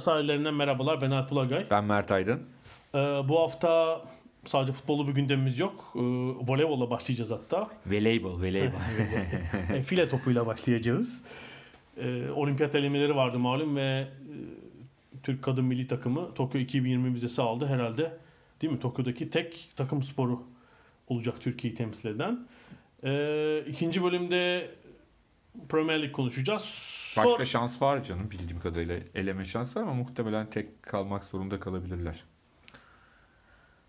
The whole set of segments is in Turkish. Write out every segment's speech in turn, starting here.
Ada sahillerinden merhabalar. Ben Alp Ulagay. Ben Mert Aydın. Ee, bu hafta sadece futbolu bir gündemimiz yok. Ee, voleybolla başlayacağız hatta. Voleybol, voleybol. e, file topuyla başlayacağız. Ee, olimpiyat elemeleri vardı malum ve e, Türk kadın milli takımı Tokyo 2020 vizesi aldı herhalde. Değil mi? Tokyo'daki tek takım sporu olacak Türkiye'yi temsil eden. Ee, ikinci bölümde Premier League konuşacağız. Son- Başka şans var canım bildiğim kadarıyla. Eleme şansı var ama muhtemelen tek kalmak zorunda kalabilirler.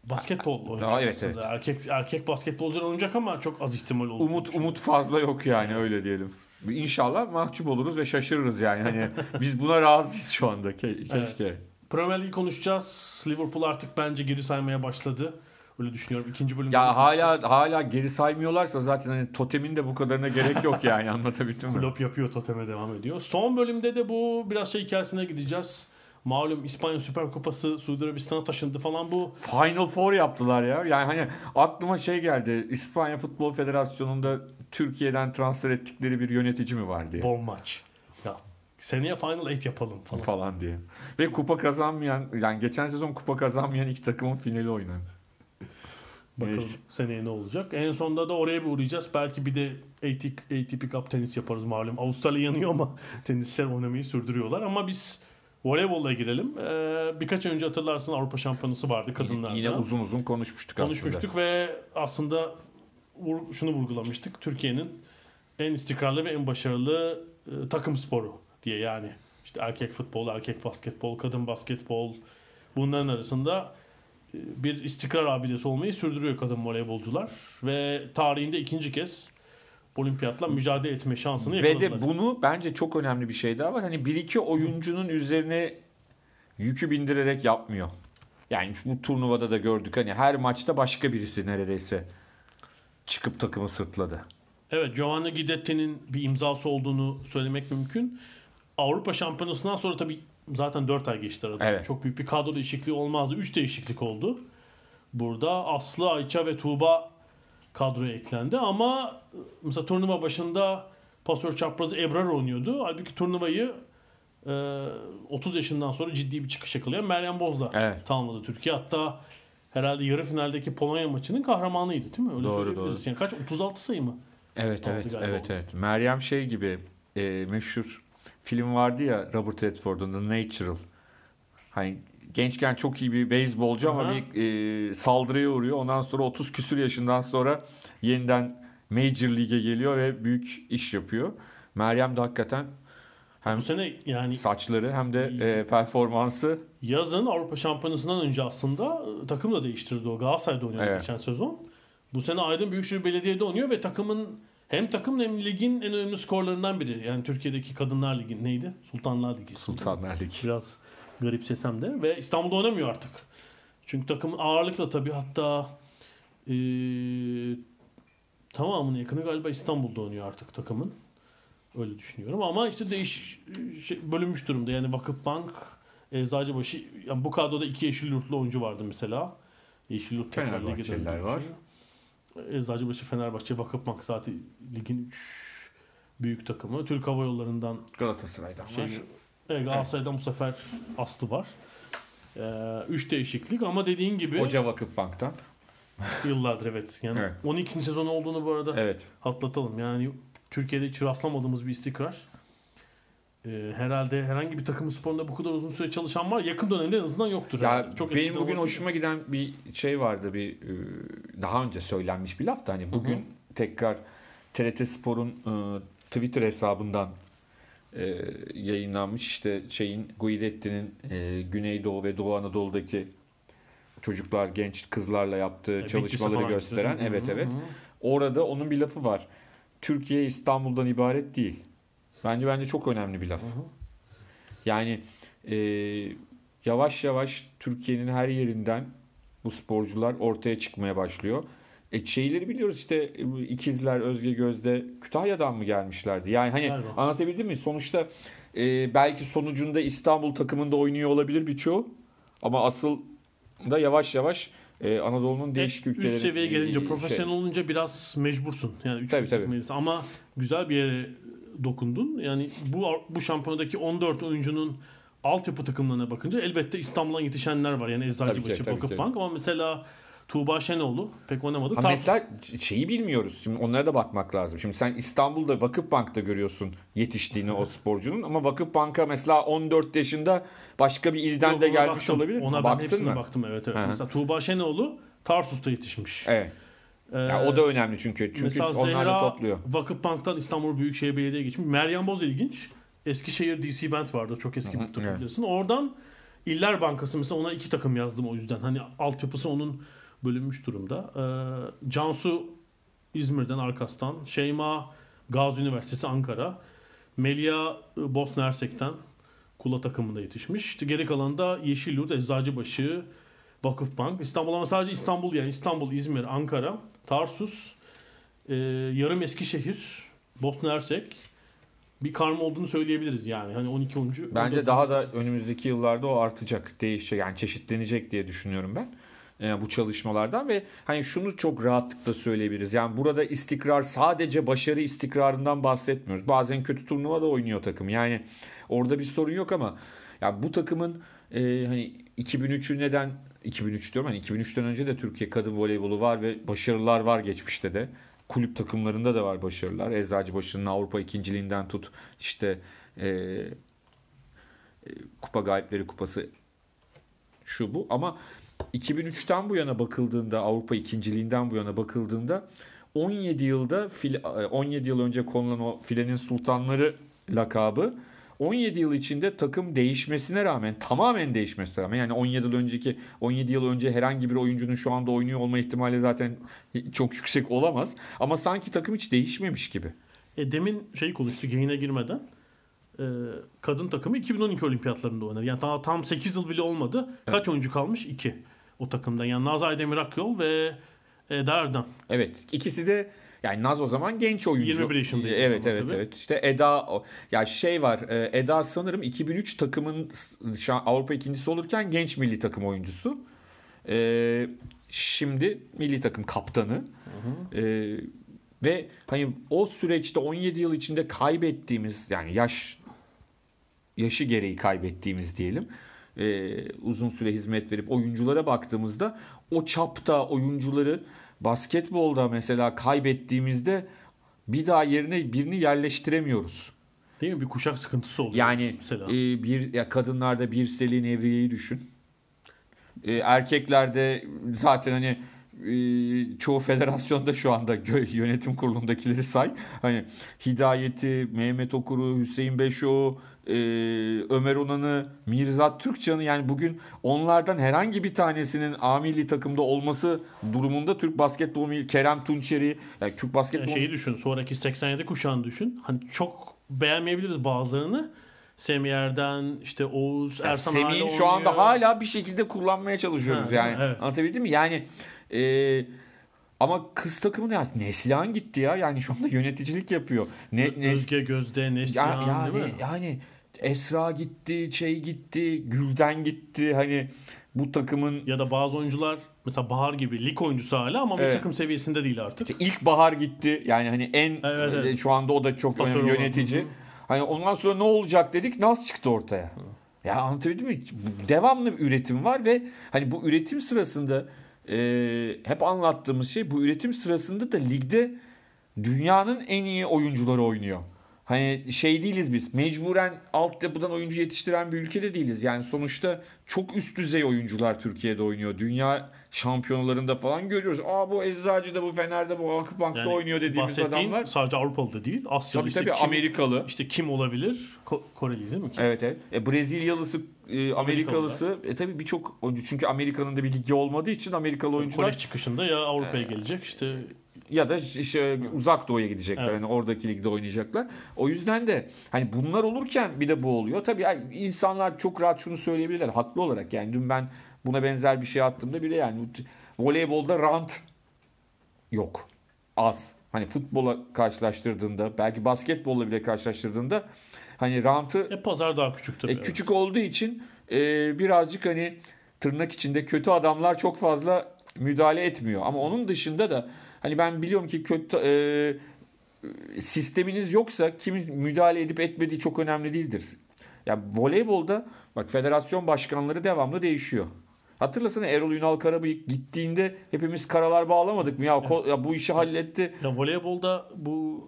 Basketbol oynayacak Aa, evet, aslında. Erkek erkek basketbolcular oynayacak ama çok az ihtimal olduğunu Umut umut fazla yok yani öyle diyelim. İnşallah mahcup oluruz ve şaşırırız yani. Hani biz buna razıyız şu anda. Ke- keşke. Premier League konuşacağız. Liverpool artık bence geri saymaya başladı. Öyle düşünüyorum. İkinci bölümde. Ya hala hala geri saymıyorlarsa zaten hani totemin de bu kadarına gerek yok yani anlatabildim mi? Klopp yapıyor toteme devam ediyor. Son bölümde de bu biraz şey hikayesine gideceğiz. Malum İspanya Süper Kupası Suudi Arabistan'a taşındı falan bu. Final Four yaptılar ya. Yani hani aklıma şey geldi. İspanya Futbol Federasyonu'nda Türkiye'den transfer ettikleri bir yönetici mi var diye. Bom maç. Ya seneye Final 8 yapalım falan. falan diye. Ve kupa kazanmayan yani geçen sezon kupa kazanmayan iki takımın finali oynandı. Bakalım Neyse. seneye ne olacak. En sonunda da oraya bir uğrayacağız. Belki bir de ATP, ATP Cup tenis yaparız malum. Avustralya yanıyor ama tenisçiler oynamayı sürdürüyorlar. Ama biz voleybolla girelim. Ee, birkaç önce hatırlarsın Avrupa Şampiyonası vardı kadınlarda. Yine, uzun uzun konuşmuştuk, konuşmuştuk ve aslında şunu vurgulamıştık. Türkiye'nin en istikrarlı ve en başarılı e, takım sporu diye yani. işte erkek futbol, erkek basketbol, kadın basketbol bunların arasında bir istikrar abidesi olmayı sürdürüyor kadın voleybolcular ve tarihinde ikinci kez olimpiyatla mücadele etme şansını Ve yakaladılar. de bunu bence çok önemli bir şey daha var. Hani bir iki oyuncunun üzerine yükü bindirerek yapmıyor. Yani bu turnuvada da gördük hani her maçta başka birisi neredeyse çıkıp takımı sırtladı. Evet, Giovanni Guidetti'nin bir imzası olduğunu söylemek mümkün. Avrupa Şampiyonası'ndan sonra tabii zaten 4 ay geçti arada. Evet. Çok büyük bir kadro değişikliği olmazdı. 3 değişiklik oldu. Burada Aslı, Ayça ve Tuğba kadroya eklendi ama mesela turnuva başında pasör çaprazı Ebrar oynuyordu. Halbuki turnuvayı e, 30 yaşından sonra ciddi bir çıkış yakalayan Meryem Boz'la Evet. tamamladı Türkiye. Hatta herhalde yarı finaldeki Polonya maçının kahramanıydı değil mi? Öyle Doğru, söyleyebiliriz. Yani kaç? 36 sayı mı? Evet evet evet onu. evet. Meryem şey gibi e, meşhur film vardı ya Robert Redford'un The Natural. Hani gençken çok iyi bir beyzbolcu ama bir e, saldırıya uğruyor. Ondan sonra 30 küsür yaşından sonra yeniden Major League'e geliyor ve büyük iş yapıyor. Meryem de hakikaten hem Bu sene yani saçları hem de e, performansı yazın Avrupa Şampiyonası'ndan önce aslında e, takım da değiştirdi o. Galatasaray'da oynuyordu Evet. geçen sezon. Bu sene Aydın Büyükşehir Belediye'de oynuyor ve takımın hem takım hem ligin en önemli skorlarından biri. Yani Türkiye'deki Kadınlar Ligi neydi? Sultanlar Ligi. Sultanlar Ligi. Biraz garipsesem de ve İstanbul'da oynamıyor artık. Çünkü takım ağırlıkla tabii hatta e, tamamının yakını galiba İstanbul'da oynuyor artık takımın. Öyle düşünüyorum ama işte değiş şey, bölünmüş durumda. Yani Vakıfbank, Eczacıbaşı yani bu kadroda iki yeşil yurtlu oyuncu vardı mesela. Yeşil yurt tekrar lige Fenerbahçeliler döndü. Eczacıbaşı, Fenerbahçe, Vakıfbank zaten ligin üç büyük takımı. Türk Hava Yolları'ndan Galatasaray'dan şey, var. evet, Galatasaray'dan bu sefer Aslı var. Ee, üç değişiklik ama dediğin gibi Hoca Vakıfbank'tan. yıllardır evet. Yani Evet. 12. sezon olduğunu bu arada Evet. atlatalım. Yani Türkiye'de hiç rastlamadığımız bir istikrar. Ee, herhalde herhangi bir takım sporunda bu kadar uzun süre çalışan var. Yakın dönemde en azından yoktur. Ya herhalde. benim bugün hoşuma giden bir şey vardı bir e, daha önce söylenmiş bir laf da hani bugün tekrar TRT Spor'un e, Twitter hesabından e, yayınlanmış işte şeyin Guidetti'nin e, Güneydoğu ve Doğu Anadolu'daki çocuklar, genç kızlarla yaptığı E, çalışmaları gösteren gitti. evet hı evet. hı. Orada onun bir lafı var. Türkiye İstanbul'dan ibaret değil. Bence bence çok önemli bir laf. Yani e, yavaş yavaş Türkiye'nin her yerinden bu sporcular ortaya çıkmaya başlıyor. E şeyleri biliyoruz işte e, ikizler Özge Gözde Kütahya'dan mı gelmişlerdi? Yani hani Galiba. anlatabildim mi? Sonuçta e, belki sonucunda İstanbul takımında oynuyor olabilir birçoğu. Ama asıl da yavaş yavaş e, Anadolu'nun değişik Üst ülkeleri seviyeye gelince, şey- profesyonel olunca biraz mecbursun. Yani üç Tabii, tabii, Ama güzel bir yere dokundun. Yani bu bu şampiyonadaki 14 oyuncunun altyapı takımlarına bakınca elbette İstanbul'dan yetişenler var. Yani Eczacıbaşı. Vakıfbank ama mesela Tuğba Şenoğlu pek oynamadı. Ha Tam- mesela şeyi bilmiyoruz. Şimdi onlara da bakmak lazım. Şimdi sen İstanbul'da Vakıfbank'ta görüyorsun yetiştiğini o sporcunun ama Vakıfbank'a mesela 14 yaşında başka bir ilden Yok, de gelmiş baktım. olabilir. Ona ben Baktın hepsine mı? baktım evet. evet. Hı. Mesela Tuğba Şenoğlu Tarsus'ta yetişmiş. Evet. Ee, Yani o da önemli çünkü. Çünkü onlar da topluyor. Vakıfbank'tan İstanbul Büyükşehir Belediye'ye geçmiş. Meryem Boz ilginç. Eskişehir DC Band vardı. Çok eski bir takım bilirsin. Oradan İller Bankası mesela ona iki takım yazdım o yüzden. Hani altyapısı onun bölünmüş durumda. Ee, Cansu İzmir'den Arkas'tan. Şeyma Gazi Üniversitesi Ankara. Melia Bosna Hersek'ten Kula takımında yetişmiş. İşte geri kalan da Yeşilyurt, Eczacıbaşı, Vakıfbank. İstanbul ama sadece İstanbul yani İstanbul, İzmir, Ankara, Tarsus, e, yarım Eskişehir, Bosna Hersek bir karma olduğunu söyleyebiliriz yani. Hani 12 oyuncu. Bence 14 daha da önümüzdeki yıllarda o artacak, değişecek yani çeşitlenecek diye düşünüyorum ben. e, bu çalışmalardan ve hani şunu çok rahatlıkla söyleyebiliriz. Yani burada istikrar sadece başarı istikrarından bahsetmiyoruz. Bazen kötü turnuva da oynuyor takım. Yani orada bir sorun yok ama ya bu takımın e, hani 2003'ü neden 2003 diyorum hani 2003'ten önce de Türkiye kadın voleybolu var ve başarılar var geçmişte de. Kulüp takımlarında da var başarılar. Eczacıbaşı'nın Avrupa ikinciliğinden tut işte e, e, Kupa Galipleri Kupası şu bu ama 2003'ten bu yana bakıldığında Avrupa ikinciliğinden bu yana bakıldığında 17 yılda file- 17 yıl önce konulan o filenin sultanları lakabı 17 yıl içinde takım değişmesine rağmen tamamen değişmesine rağmen yani 17 yıl önceki 17 yıl önce herhangi bir oyuncunun şu anda oynuyor olma ihtimali zaten çok yüksek olamaz ama sanki takım hiç değişmemiş gibi. E, demin şey konuştuk yayına girmeden. E, kadın takımı 2012 olimpiyatlarında oynadı. Yani daha tam 8 yıl bile olmadı. Kaç oyuncu kalmış? 2 o takımdan. Yani Nazay Demir Akyol ve Eda Erdem. Evet ikisi de yani Naz o zaman genç oyuncu. 21 yaşındaydı o Evet evet tabii. evet. İşte Eda ya şey var. e, Eda sanırım 2003 takımın Avrupa ikincisi olurken genç milli takım oyuncusu. E, şimdi milli takım kaptanı. E, ve hani o süreçte 17 yıl içinde kaybettiğimiz yani yaş yaşı gereği kaybettiğimiz diyelim. e, uzun süre hizmet verip oyunculara baktığımızda o çapta oyuncuları basketbolda mesela kaybettiğimizde bir daha yerine birini yerleştiremiyoruz. Değil mi? Bir kuşak sıkıntısı oldu. Yani mesela. e, bir ya kadınlarda bir Selin Evriye'yi düşün. E, erkeklerde zaten hani e, çoğu federasyonda şu anda yönetim kurulundakileri say. Hani Hidayet'i, Mehmet Okur'u, Hüseyin Beşoğlu, e, Ömer Onan'ı, Mirzat Türkcan'ı yani bugün onlardan herhangi bir tanesinin A milli takımda olması durumunda Türk basketbolu milli- Kerem Tunçeri yani Türk Yani basketbolu şeyi düşün. Sonraki 87 kuşağını düşün. Hani çok beğenmeyebiliriz bazılarını. Semiyer'den işte Oğuz, Yani Ersan Semih'in şu anda hala bir şekilde kullanmaya çalışıyoruz Ha, yani. evet. Anlatabildim mi? Yani e, ama kız takımı ne? Neslihan gitti ya. Yani şu anda yöneticilik yapıyor. Ne, Nes- Özge Gözde, ya, Neslihan yani, değil mi? yani Esra gitti, şey gitti, Gülden gitti. Hani bu takımın Ya da bazı oyuncular mesela Bahar gibi lig oyuncusu hala ama Evet. takım seviyesinde değil artık. işte ilk bahar gitti. Yani hani en Evet, evet. e, şu anda o da çok Pasör önemli yönetici. Hı hı. Hani ondan sonra ne olacak dedik. Naz çıktı ortaya. Ya anlatabildim mi? Devamlı bir üretim var ve hani bu üretim sırasında e, hep anlattığımız şey bu üretim sırasında da ligde dünyanın en iyi oyuncuları oynuyor. Hani şey değiliz biz. Mecburen altyapıdan oyuncu yetiştiren bir ülkede değiliz. Yani sonuçta çok üst düzey oyuncular Türkiye'de oynuyor. Dünya şampiyonalarında falan görüyoruz. Aa bu Eczacı'da, bu Fener'de, bu Akbank'ta Yani oynuyor dediğimiz adamlar. sadece Avrupalı da değil. Asyalı Tabii işte tabii kim, Amerikalı. işte kim olabilir? Ko- Koreli değil mi? Kim? Evet evet. E, Brezilyalısı, e, Amerikalısı. E tabii birçok oyuncu. Çünkü Amerika'nın da bir ligi olmadığı için Amerikalı oyuncular Kolej çıkışında ya Avrupa'ya Ee, gelecek işte ya da işte uzak doğuya gidecekler. Evet. Hani oradaki ligde oynayacaklar. O yüzden de hani bunlar olurken bir de bu oluyor. Tabii insanlar çok rahat şunu söyleyebilirler. Haklı olarak yani dün ben buna benzer bir şey attığımda bile yani voleybolda rant yok. Az. Hani futbola karşılaştırdığında belki basketbolla bile karşılaştırdığında hani rantı e, pazar daha küçük tabii. e, evet. küçük olduğu için e, birazcık hani tırnak içinde kötü adamlar çok fazla müdahale etmiyor. Ama onun dışında da hani ben biliyorum ki kötü e, sisteminiz yoksa kimin müdahale edip etmediği çok önemli değildir. Ya voleybolda bak federasyon başkanları devamlı değişiyor. Hatırlasana Erol Ünal Karabıyık gittiğinde hepimiz karalar bağlamadık mı? Ya, ko- ya bu işi halletti. Ya voleybolda bu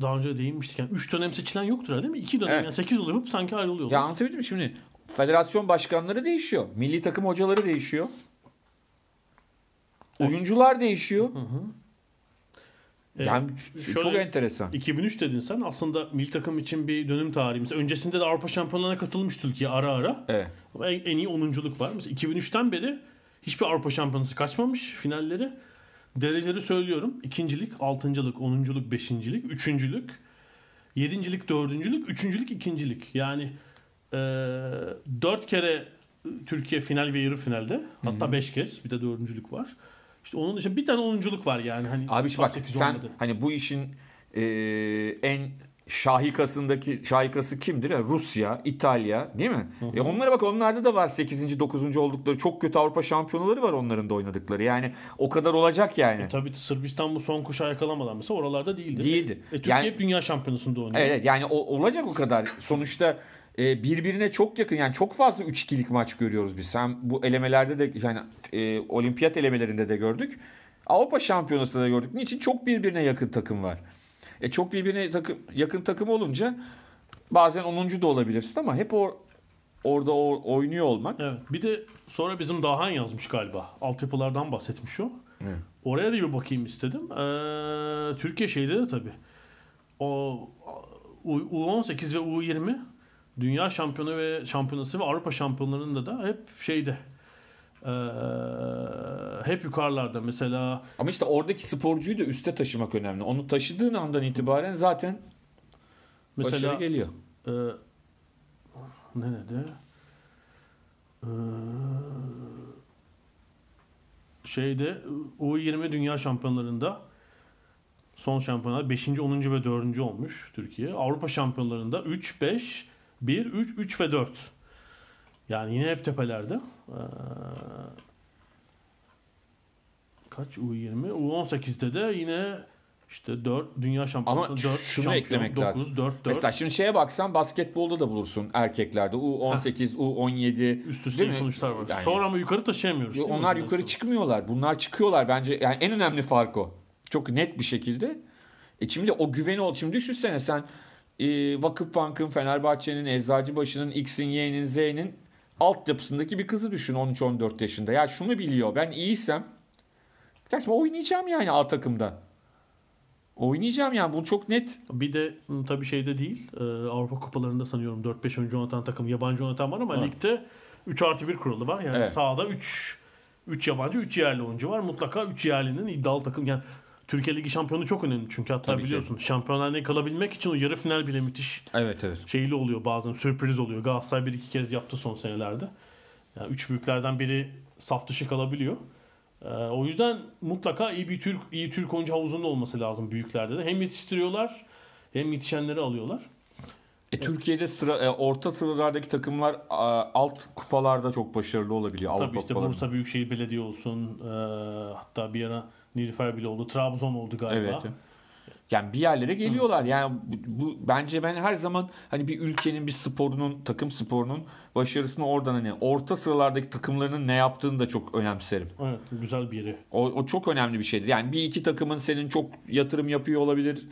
daha önce de değinmiştik. Yani 3 dönem seçilen yoktur değil mi? 2 dönem Evet. yani 8 yıl yapıp sanki ayrılıyorlar. Ya anlatabildim mi şimdi? Federasyon başkanları değişiyor. Milli takım hocaları değişiyor. Oyuncular değişiyor. Hı hı. E, Yani çok şöyle- enteresan. 2003 dedin sen. Aslında milli takım için bir dönüm tarihi. Mesela öncesinde de Avrupa Şampiyonlarına katılmış Türkiye ara ara. Evet. Ama en, en iyi 10'unculuk var. Mesela 2003'ten beri hiçbir Avrupa Şampiyonası kaçmamış finalleri. Dereceleri söylüyorum. İkincilik, altıncılık, onunculuk, beşincilik, üçüncülük, yedincilik, dördüncülük, üçüncülük, ikincilik. Yani e, dört kere Türkiye final ve yarı finalde. Hatta beş kez. Bir de dördüncülük var. İşte onun dışında bir tane onunculuk var yani. Hani Abi şu bak 8 sen olmadı. hani bu işin e, en şahikasındaki şahikası kimdir? Ya, Rusya, İtalya değil mi? E onlara bak onlarda da var 8. 9. oldukları çok kötü Avrupa şampiyonaları var onların da oynadıkları. Yani o kadar olacak yani. E, tabii Sırbistan bu son kuşağı yakalamadan mesela oralarda değildi. Değildi. E, Türkiye Yani- dünya şampiyonasında oynuyor. Evet yani o, olacak o kadar. Sonuçta e, birbirine çok yakın yani çok fazla 3-2'lik maç görüyoruz biz. Sen bu elemelerde de yani e, olimpiyat elemelerinde de gördük. Avrupa Şampiyonası'nda da gördük. Niçin? Çok birbirine yakın takım var. E çok birbirine takım, yakın takım olunca bazen 10. da olabilirsin ama hep o orada o, oynuyor olmak. Evet. Bir de sonra bizim Dahan yazmış galiba. Altyapılardan bahsetmiş o. Evet. Oraya da bir bakayım istedim. Ee, Türkiye şeyde de tabii. O U- U18 ve U20 Dünya Şampiyonu ve Şampiyonası ve Avrupa Şampiyonlarında da hep şeyde. Ee, hep yukarılarda. Mesela Ama işte oradaki sporcuyu da üste taşımak önemli. Onu taşıdığın andan itibaren zaten mesela başarı geliyor. Ee, nerede? Ee, şeyde U20 Dünya Şampiyonlarında son şampiyonlar 5. 10. ve 4. olmuş Türkiye. Avrupa Şampiyonlarında 3 5 1 3 3 ve 4. Yani yine hep tepelerde. Ee, kaç U20? U18'de de yine işte 4 dünya şampiyonası Ama 4 şunu eklemek lazım. 9 4 4 Mesela şimdi şeye baksan basketbolda da bulursun erkeklerde. U18, U17 üst üste mi? sonuçlar var. Yani- Sonra ama yukarı taşıyamıyoruz. mi? onlar Bundan yukarı çıkmıyorlar. Bunlar çıkıyorlar bence. Yani en önemli fark o. Çok net bir şekilde. E şimdi o güveni ol. Şimdi düşünsene sen e, Vakıfbank'ın, Fenerbahçe'nin, Eczacıbaşı'nın, X'in, Y'nin, Z'nin altyapısındaki bir kızı düşün 13-14 yaşında. Ya şunu biliyor. Ben iyiysem gerçekten oynayacağım yani A takımda. Oynayacağım yani bu çok net. Bir de tabii şeyde değil. e, Avrupa kupalarında sanıyorum 4-5 oyuncu oynatan takım yabancı oynatan var ama Evet. ligde 3 artı 1 kuralı var. Yani Evet. sahada 3 3 yabancı 3 yerli oyuncu var. Mutlaka 3 yerlinin iddialı takım. Yani Türkiye Ligi şampiyonu çok önemli çünkü hatta Tabii ki. biliyorsun şampiyonlar Ligi'ne kalabilmek için o yarı final bile müthiş Evet evet. şeyli oluyor bazen sürpriz oluyor. Galatasaray bir iki kez yaptı son senelerde. Yani üç büyüklerden biri saf dışı kalabiliyor. Ee, o yüzden mutlaka iyi bir Türk iyi Türk oyuncu havuzunda olması lazım büyüklerde de. Hem yetiştiriyorlar hem yetişenleri alıyorlar. E, Türkiye'de sıra e, orta sıralardaki takımlar a, alt kupalarda çok başarılı olabiliyor Avrupa Tabii işte kupalarında. Bursa Büyükşehir Belediye olsun. e, hatta bir ara Nilüfer bile oldu. Trabzon oldu galiba. Evet. Yani bir yerlere geliyorlar. Yani bu, bu bence ben her zaman hani bir ülkenin bir sporunun, takım sporunun başarısını oradan hani orta sıralardaki takımlarının ne yaptığını da çok önemserim. Evet güzel bir yeri. O, o çok önemli bir şeydir. Yani bir iki takımın senin çok yatırım yapıyor olabilir.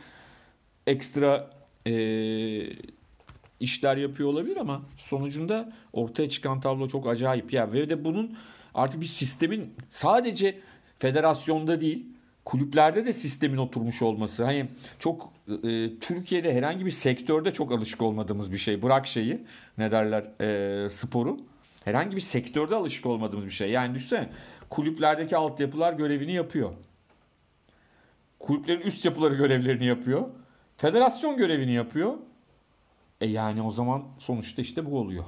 Ekstra eee, işler yapıyor olabilir ama sonucunda ortaya çıkan tablo çok acayip. Ya ve de bunun artık bir sistemin sadece federasyonda değil kulüplerde de sistemin oturmuş olması. Hani çok e, Türkiye'de herhangi bir sektörde çok alışık olmadığımız bir şey. Bırak şeyi ne derler e, sporu. Herhangi bir sektörde alışık olmadığımız bir şey. Yani düşünsene kulüplerdeki altyapılar görevini yapıyor. Kulüplerin üst yapıları görevlerini yapıyor. Federasyon görevini yapıyor. E yani o zaman sonuçta işte bu oluyor.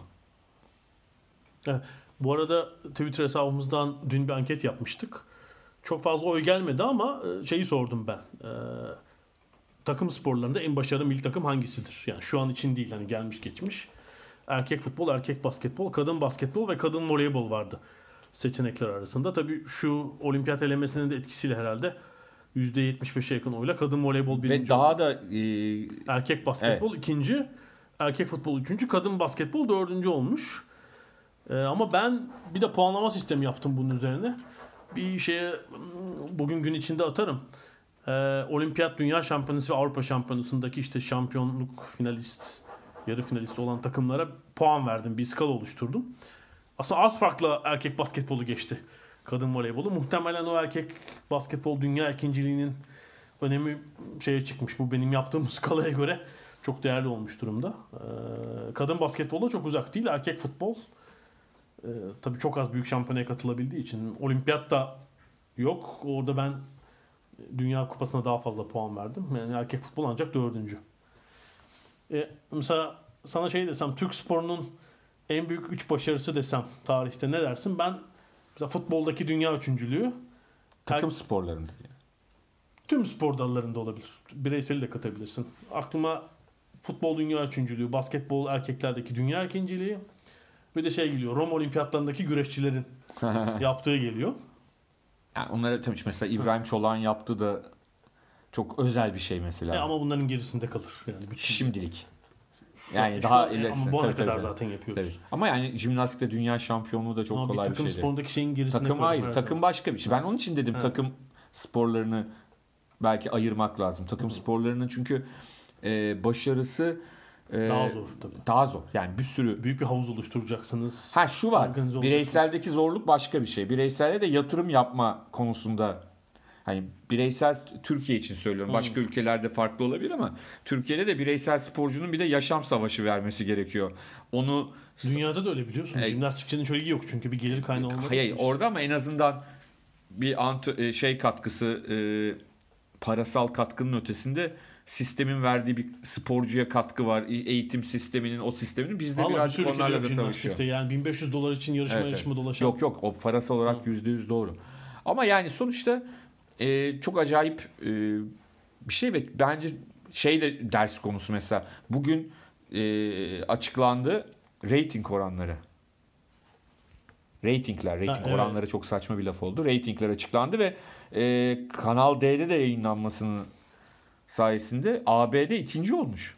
Evet. Bu arada Twitter hesabımızdan dün bir anket yapmıştık. Çok fazla oy gelmedi ama e, şeyi sordum ben. E, takım sporlarında en başarılı milli takım hangisidir? Yani şu an için değil hani gelmiş geçmiş. Erkek futbol, erkek basketbol, kadın basketbol ve kadın voleybol vardı seçenekler arasında. Tabii şu olimpiyat elemesinin de etkisiyle herhalde %75'e yakın oyla kadın voleybol birinci. Ve daha da e, Erkek basketbol ikinci, erkek futbol üçüncü, kadın basketbol dördüncü olmuş. Ee, ama ben bir de puanlama sistemi yaptım bunun üzerine. Bir şeye bugün gün içinde atarım. Ee, Olimpiyat Dünya Şampiyonası ve Avrupa Şampiyonası'ndaki işte şampiyonluk finalist, yarı finalist olan takımlara puan verdim. Bir skala oluşturdum. Aslında az farklı erkek basketbolu geçti. Kadın voleybolu. Muhtemelen o erkek basketbol dünya ikinciliğinin önemi şeye çıkmış. Bu benim yaptığım skalaya göre çok değerli olmuş durumda. Ee, kadın basketbola çok uzak değil. Erkek futbol e, tabii çok az büyük şampiyonaya katılabildiği için olimpiyat da yok. Orada ben Dünya Kupası'na daha fazla puan verdim. Yani erkek futbol ancak dördüncü. E, mesela sana şey desem Türk sporunun en büyük üç başarısı desem tarihte ne dersin? Ben mesela futboldaki dünya üçüncülüğü takım sporlarında. tüm spor dallarında olabilir. Bireyseli de katabilirsin. Aklıma futbol dünya üçüncülüğü, basketbol erkeklerdeki dünya ikinciliği ve de şey geliyor. Roma olimpiyatlarındaki güreşçilerin yaptığı geliyor. Yani onlara tabii mesela İbrahim Çolak'ın yaptığı da çok özel bir şey mesela. E ama bunların gerisinde kalır. Yani bütün- Şimdilik. Şu- Yani şu- daha e, ilerisinde. Ama bu ana kadar tabii. zaten yapıyoruz. Tabii. Ama yani jimnastikte dünya şampiyonluğu da çok ama bir kolay bir, takım şeydi. sporundaki şeyin gerisinde Takım hayır. Takım zaman. başka bir şey. Ben onun için dedim Evet. takım sporlarını belki ayırmak lazım. Takım sporlarının çünkü e, başarısı Daha zor tabii. Daha zor. Yani bir sürü Büyük bir havuz oluşturacaksınız. Ha şu var. Bireyseldeki zorluk başka bir şey. Bireyselde de yatırım yapma konusunda hani bireysel Türkiye için söylüyorum. Başka ülkelerde farklı olabilir ama Türkiye'de de bireysel sporcunun bir de yaşam savaşı vermesi gerekiyor. Onu Dünyada da öyle biliyorsun. E, Jimnastikçinin çok iyi yok çünkü bir gelir kaynağı olmadığı hayır için. orada ama en azından bir anti, e, şey katkısı e, parasal katkının ötesinde sistemin verdiği bir sporcuya katkı var. Eğitim sisteminin o sisteminin bizde Vallahi bir birazcık onlarla da savaşıyor. Yani 1500 dolar için yarışma Evet, yarışma dolaşan. Yok yok o parasal olarak yüzde yüz doğru. Ama yani sonuçta e, çok acayip e, bir şey ve bence şey de ders konusu mesela bugün e, açıklandı rating oranları. Ratingler, rating Ha, evet. oranları çok saçma bir laf oldu. Ratingler açıklandı ve e, Kanal D'de de yayınlanmasının sayesinde ABD ikinci olmuş.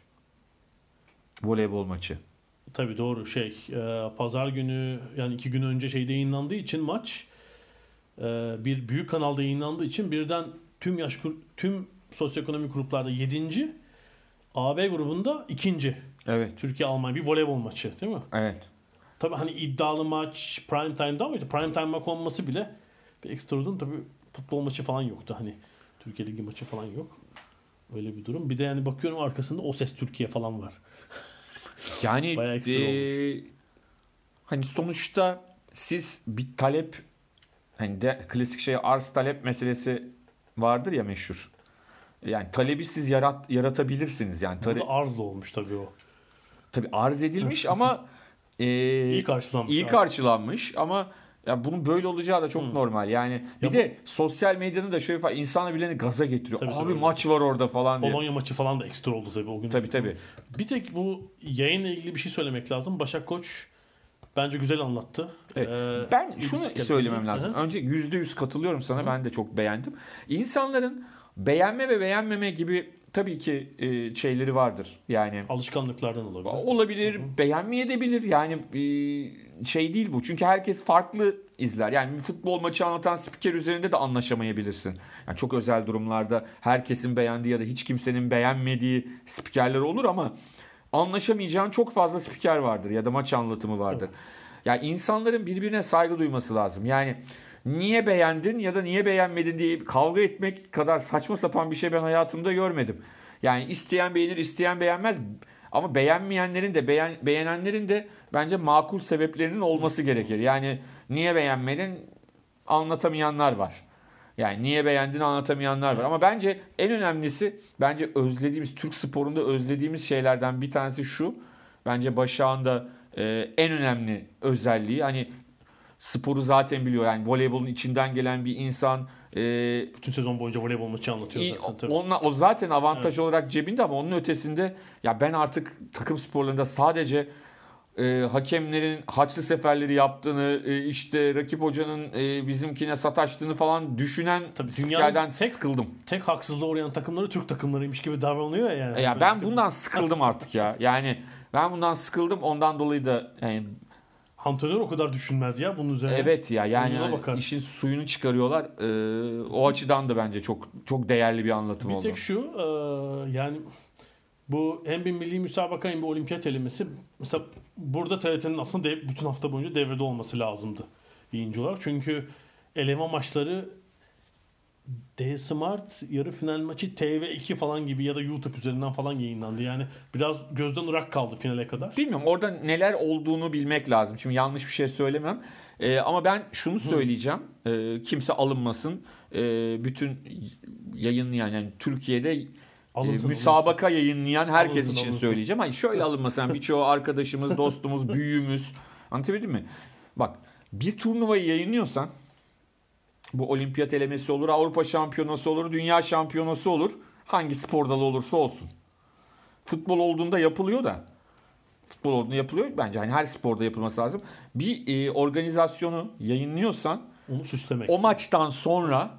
Voleybol maçı. Tabii doğru şey. e, pazar günü yani iki gün önce şeyde yayınlandığı için maç e, bir büyük kanalda yayınlandığı için birden tüm yaş tüm sosyoekonomik gruplarda 7. AB grubunda ikinci. Evet. Türkiye Almanya bir voleybol maçı değil mi? Evet. Tabii hani iddialı maç prime time'da ama işte prime time maç olması bile bir ekstra durum. Tabii futbol maçı falan yoktu. Hani Türkiye Ligi maçı falan yok. Öyle bir durum. Bir de yani bakıyorum arkasında O Ses Türkiye falan var. Yani ekstra eee, hani sonuçta siz bir talep hani de klasik şey arz talep meselesi vardır ya meşhur. Yani talebi siz yarat, yaratabilirsiniz. Yani tale, Burada arzlı olmuş tabii o. tabii arz edilmiş ama eee, İyi karşılanmış. iyi arz. karşılanmış ama ya bunun böyle olacağı da çok Hı. normal. Yani bir Ya bu- de sosyal medyanın da şöyle falan insanlar birilerini gaza getiriyor. Tabii, Abi tabii. maç var orada falan diye. Polonya maçı falan da ekstra oldu tabii o gün. Tabii tabii. Bir tek bu yayınla ilgili bir şey söylemek lazım. Başak Koç bence güzel anlattı. Evet. Ee, Ben şunu söylemem lazım. Hı hı. Önce yüzde yüz katılıyorum sana. Hı. Ben de çok beğendim. İnsanların beğenme ve beğenmeme gibi tabii ki e, şeyleri vardır. Yani Alışkanlıklardan olabilir. olabilir, beğenmeye de bilir. Yani e, şey değil bu. Çünkü herkes farklı izler. Yani futbol maçı anlatan spiker üzerinde de anlaşamayabilirsin. Yani çok özel durumlarda herkesin beğendiği ya da hiç kimsenin beğenmediği spikerler olur ama anlaşamayacağın çok fazla spiker vardır ya da maç anlatımı vardır. Ya insanların birbirine saygı duyması lazım. Yani niye beğendin ya da niye beğenmedin diye kavga etmek kadar saçma sapan bir şey ben hayatımda görmedim. Yani isteyen beğenir, isteyen beğenmez. Ama beğenmeyenlerin de beğen, beğenenlerin de bence makul sebeplerinin olması gerekir. Yani niye beğenmedin anlatamayanlar var. Yani niye beğendiğini anlatamayanlar var. Ama bence en önemlisi bence özlediğimiz Türk sporunda özlediğimiz şeylerden bir tanesi şu. Bence Başak'ın da e, en önemli özelliği hani sporu zaten biliyor. Yani voleybolun içinden gelen bir insan e, Bütün sezon boyunca voleybol maçı anlatıyor zaten. Tabii. onunla, o zaten avantaj olarak cebinde ama onun ötesinde ya ben artık takım sporlarında sadece e, hakemlerin haçlı seferleri yaptığını e, işte rakip hocanın e, bizimkine sataştığını falan düşünen Tabii dünyanın tek- sıkıldım. Tek haksızlığa uğrayan takımları Türk takımlarıymış gibi davranıyor ya yani. Ya Böyle ben bundan sıkıldım artık ya. Yani ben bundan sıkıldım. Ondan dolayı da yani Antrenör o kadar düşünmez ya bunun üzerine. evet ya yani bakar. işin suyunu çıkarıyorlar. E, o açıdan da bence çok çok değerli bir anlatım Bir oldu. tek şu e, yani bu hem bir milli müsabaka hem bir olimpiyat elemesi mesela burada TRT'nin aslında dev- bütün hafta boyunca devrede olması lazımdı yayıncı olarak. Çünkü eleme maçları D Smart yarı final maçı TV2 falan gibi ya da YouTube üzerinden falan yayınlandı. Yani biraz gözden ırak kaldı finale kadar. Bilmiyorum orada neler olduğunu bilmek lazım. Şimdi yanlış bir şey söylemem. Ee, ama ben şunu söyleyeceğim. Ee, kimse alınmasın. Ee, bütün yayınlayan yani Türkiye'de e, Alınsın, müsabaka yayınlayan herkes Alınsın, için alınsın. söyleyeceğim. Hayır şöyle alınmasın. Yani birçoğu arkadaşımız, dostumuz, büyüğümüz. Anlatabildim mi? Bak bir turnuvayı yayınlıyorsan bu olimpiyat elemesi olur, Avrupa şampiyonası olur, dünya şampiyonası olur. Hangi spor dalı olursa olsun. Futbol olduğunda yapılıyor da futbol olduğunda yapılıyor. Bence hani her sporda yapılması lazım. Bir e, organizasyonu yayınlıyorsan Onu süslemek. o maçtan sonra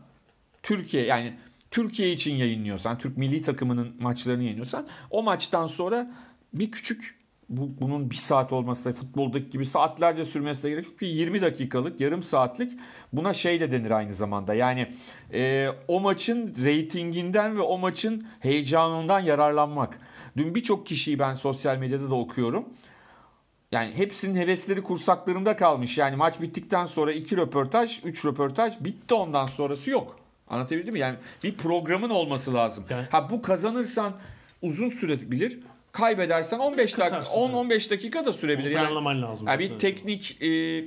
Türkiye yani Türkiye için yayınlıyorsan, Türk milli takımının maçlarını yayınlıyorsan o maçtan sonra bir küçük bu, bunun bir saat olması da futboldaki gibi saatlerce sürmesi de gerek yok. Bir 20 dakikalık, yarım saatlik buna şey de denir aynı zamanda. Yani e, o maçın reytinginden ve o maçın heyecanından yararlanmak. Dün birçok kişiyi ben sosyal medyada da okuyorum. Yani hepsinin hevesleri kursaklarında kalmış. Yani maç bittikten sonra iki röportaj, üç röportaj bitti ondan sonrası yok. Anlatabildim mi? Yani bir programın olması lazım. Ha bu kazanırsan uzun sürebilir. Kaybedersen 15 dakika, Kısarsın, 10-15 dakika da sürebilir. Onu Yani, lazım. yani bir teknik e,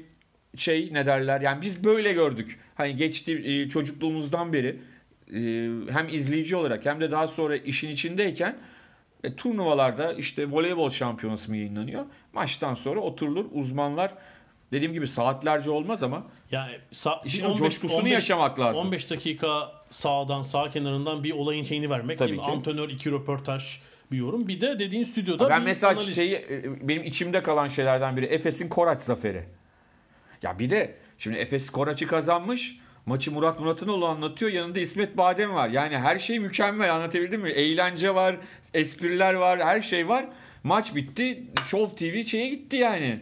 şey ne derler? Yani biz böyle gördük. Hani geçti e, çocukluğumuzdan beri e, hem izleyici olarak hem de daha sonra işin içindeyken e, turnuvalarda işte voleybol şampiyonası mı yayınlanıyor? Maçtan sonra oturulur uzmanlar dediğim gibi saatlerce olmaz ama Yani sa- işin bir o coşkusunu yaşamak lazım. 15 dakika sağdan sağ kenarından bir olayın şeyini vermek. Tabii Tabii ki. Antrenör iki röportaj bir yorum. Bir de dediğin stüdyoda ben bir mesela analiz. şeyi e, benim içimde kalan şeylerden biri Efes'in Koraç zaferi. Ya bir de şimdi Efes Koraç'ı kazanmış. Maçı Murat Muratoğlu anlatıyor. Yanında İsmet Badem var. Yani her şey mükemmel anlatabildim mi? Eğlence var, espriler var, her şey var. Maç bitti. Show TV şeye gitti yani.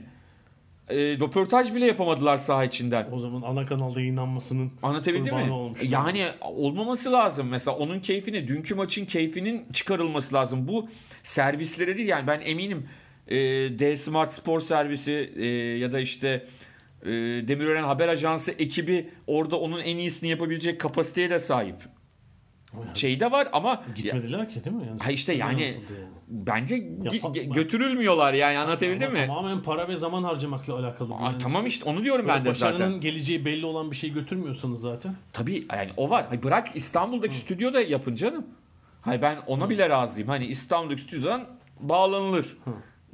E, röportaj bile yapamadılar saha içinden. o zaman ana kanalda yayınlanmasının Anlatabildim mi? Yani olmaması lazım. Mesela onun keyfini, dünkü maçın keyfinin çıkarılması lazım. Bu servislere değil yani ben eminim e, D Smart Spor Servisi e, ya da işte e, Demirören Haber Ajansı ekibi orada onun en iyisini yapabilecek kapasiteye de sahip. Şey de var ama Gitmediler ki değil mi? Yani Ha işte yani- bence gi- Yapa- ge- götürülmüyorlar yani anlatabildim mi? Tamamen para ve zaman harcamakla alakalı. Aa, Yani tamam işte onu diyorum ben de Başarının zaten. geleceği belli olan bir şey götürmüyorsanız zaten. Tabii yani o var. Hayır, bırak İstanbul'daki stüdyoda yapın canım. Hayır ben ona bile razıyım. Hani İstanbul'daki stüdyodan bağlanılır.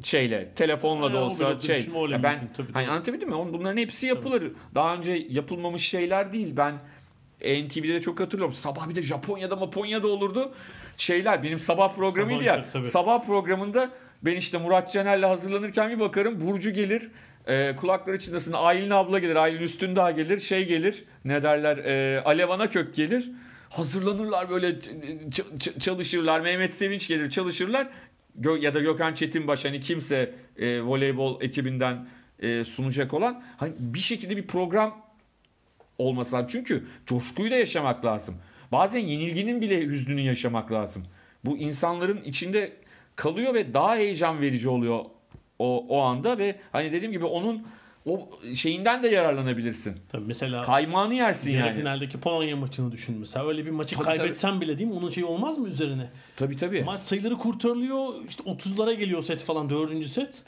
Şeyle, telefonla da olsa şey. Ya ben tabii, hani tabii. anlatabildim mi? Bunların hepsi yapılır. Daha önce yapılmamış şeyler değil. Ben NTV'de de çok hatırlıyorum. Sabah bir de Japonya'da Japonya'da olurdu. Şeyler benim sabah programıydı Sabah, ya. tabii. Sabah programında ben işte Murat Caner'le hazırlanırken bir bakarım Burcu gelir. E, kulakları çınlasın. Aylin abla gelir. Aylin Üstündağ gelir. Şey gelir. Ne derler? E, Alev Kök gelir. hazırlanırlar böyle çalışırlar. Mehmet Sevinç gelir çalışırlar. Gö- ya da Gökhan Çetinbaş hani kimse e, voleybol ekibinden e, sunacak olan hani bir şekilde bir program olması lazım. Çünkü coşkuyu da yaşamak lazım. Bazen yenilginin bile hüznünü yaşamak lazım. Bu insanların içinde kalıyor ve daha heyecan verici oluyor o, o anda ve hani dediğim gibi onun o şeyinden de yararlanabilirsin. Tabii mesela Kaymağını yersin yani. finaldeki Polonya maçını düşün mesela. Öyle bir maçı Tabii, kaybetsen bile değil mi? Onun şeyi olmaz mı üzerine? Tabii tabii. Maç sayıları kurtarılıyor. İşte 30'lara geliyor set falan. Dördüncü set.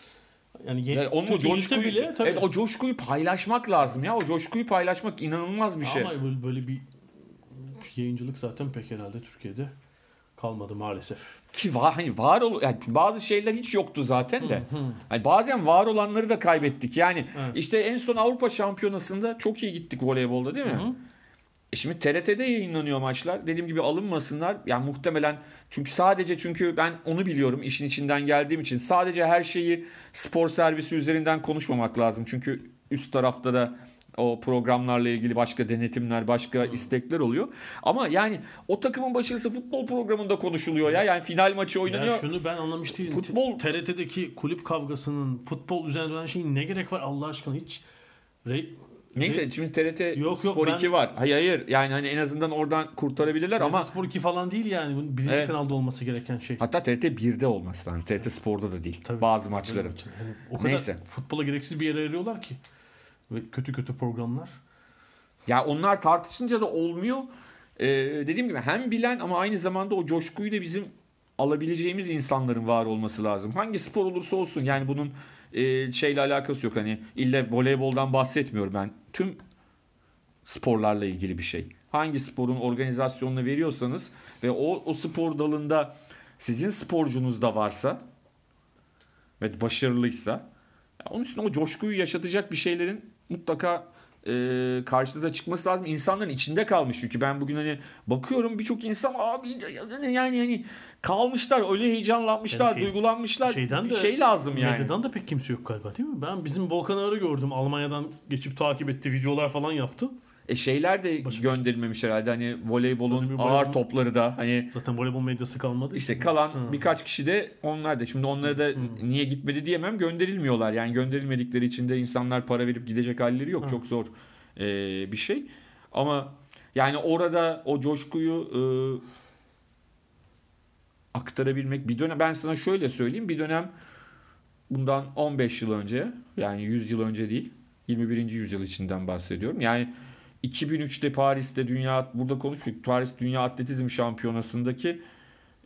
Yani, ye- Yani onun coşkuyu, bile tabii. evet, o coşkuyu paylaşmak lazım ya. O coşkuyu paylaşmak inanılmaz bir şey. Ama böyle, böyle bir yayıncılık zaten pek herhalde Türkiye'de kalmadı maalesef. Ki var, hani var ol, yani bazı şeyler hiç yoktu zaten de. Hani bazen var olanları da kaybettik. Yani Evet. işte en son Avrupa Şampiyonası'nda çok iyi gittik voleybolda değil mi? Hı hı. E şimdi TRT'de yayınlanıyor maçlar. Dediğim gibi alınmasınlar. Yani muhtemelen çünkü sadece çünkü ben onu biliyorum işin içinden geldiğim için sadece her şeyi spor servisi üzerinden konuşmamak lazım. Çünkü üst tarafta da o programlarla ilgili başka denetimler, başka istekler oluyor. Ama yani o takımın başarısı futbol programında konuşuluyor ya. Yani final maçı oynanıyor. Ya şunu ben anlamış değilim. Futbol- TRT'deki kulüp kavgasının futbol üzerine dönen şeyin ne gerek var Allah aşkına hiç re- Neyse şimdi TRT Yok, yok, Spor ben- 2 var. Hayır hayır. Yani hani en azından oradan kurtarabilirler TRT ama Spor 2 falan değil yani. Bunun birinci Evet. kanalda olması gereken şey. hatta TRT 1'de olması lazım. TRT Spor'da da değil. Tabii. Bazı maçların. Yani o kadar Neyse. futbola gereksiz bir yere ayırıyorlar ki. Ve kötü kötü programlar. Ya onlar tartışınca da olmuyor. Ee, dediğim gibi hem bilen ama aynı zamanda o coşkuyu da bizim alabileceğimiz insanların var olması lazım. Hangi spor olursa olsun yani bunun e, şeyle alakası yok. Hani illa voleyboldan bahsetmiyorum ben. Tüm sporlarla ilgili bir şey. Hangi sporun organizasyonunu veriyorsanız ve o, o spor dalında sizin sporcunuz da varsa ve başarılıysa onun üstüne o coşkuyu yaşatacak bir şeylerin mutlaka e, karşınıza çıkması lazım. İnsanların içinde kalmış çünkü ben bugün hani bakıyorum birçok insan abi yani yani kalmışlar öyle heyecanlanmışlar, Yani şey- duygulanmışlar. Şeyden bir de, şey lazım yani. Medyadan da pek kimse yok galiba değil mi? Ben bizim Volkan Ağar'ı gördüm. Almanya'dan geçip takip etti. Videolar falan yaptı. E şeyler de Başka- gönderilmemiş herhalde hani voleybolun bir ağır voleybol- topları da hani Zaten voleybol medyası kalmadı. İşte kalan Hı. birkaç kişi de onlar da. Şimdi onlara da niye gitmedi diyemem. Gönderilmiyorlar. Yani gönderilmedikleri için de insanlar para verip gidecek halleri yok. Hı. Çok zor e, bir şey. Ama yani orada o coşkuyu e, aktarabilmek bir dönem ben sana şöyle söyleyeyim bir dönem bundan 15 yıl önce yani 100 yıl önce değil 21. yüzyıl içinden bahsediyorum. Yani 2003'te Paris'te dünya burada konuştuk. Paris Dünya Atletizm Şampiyonası'ndaki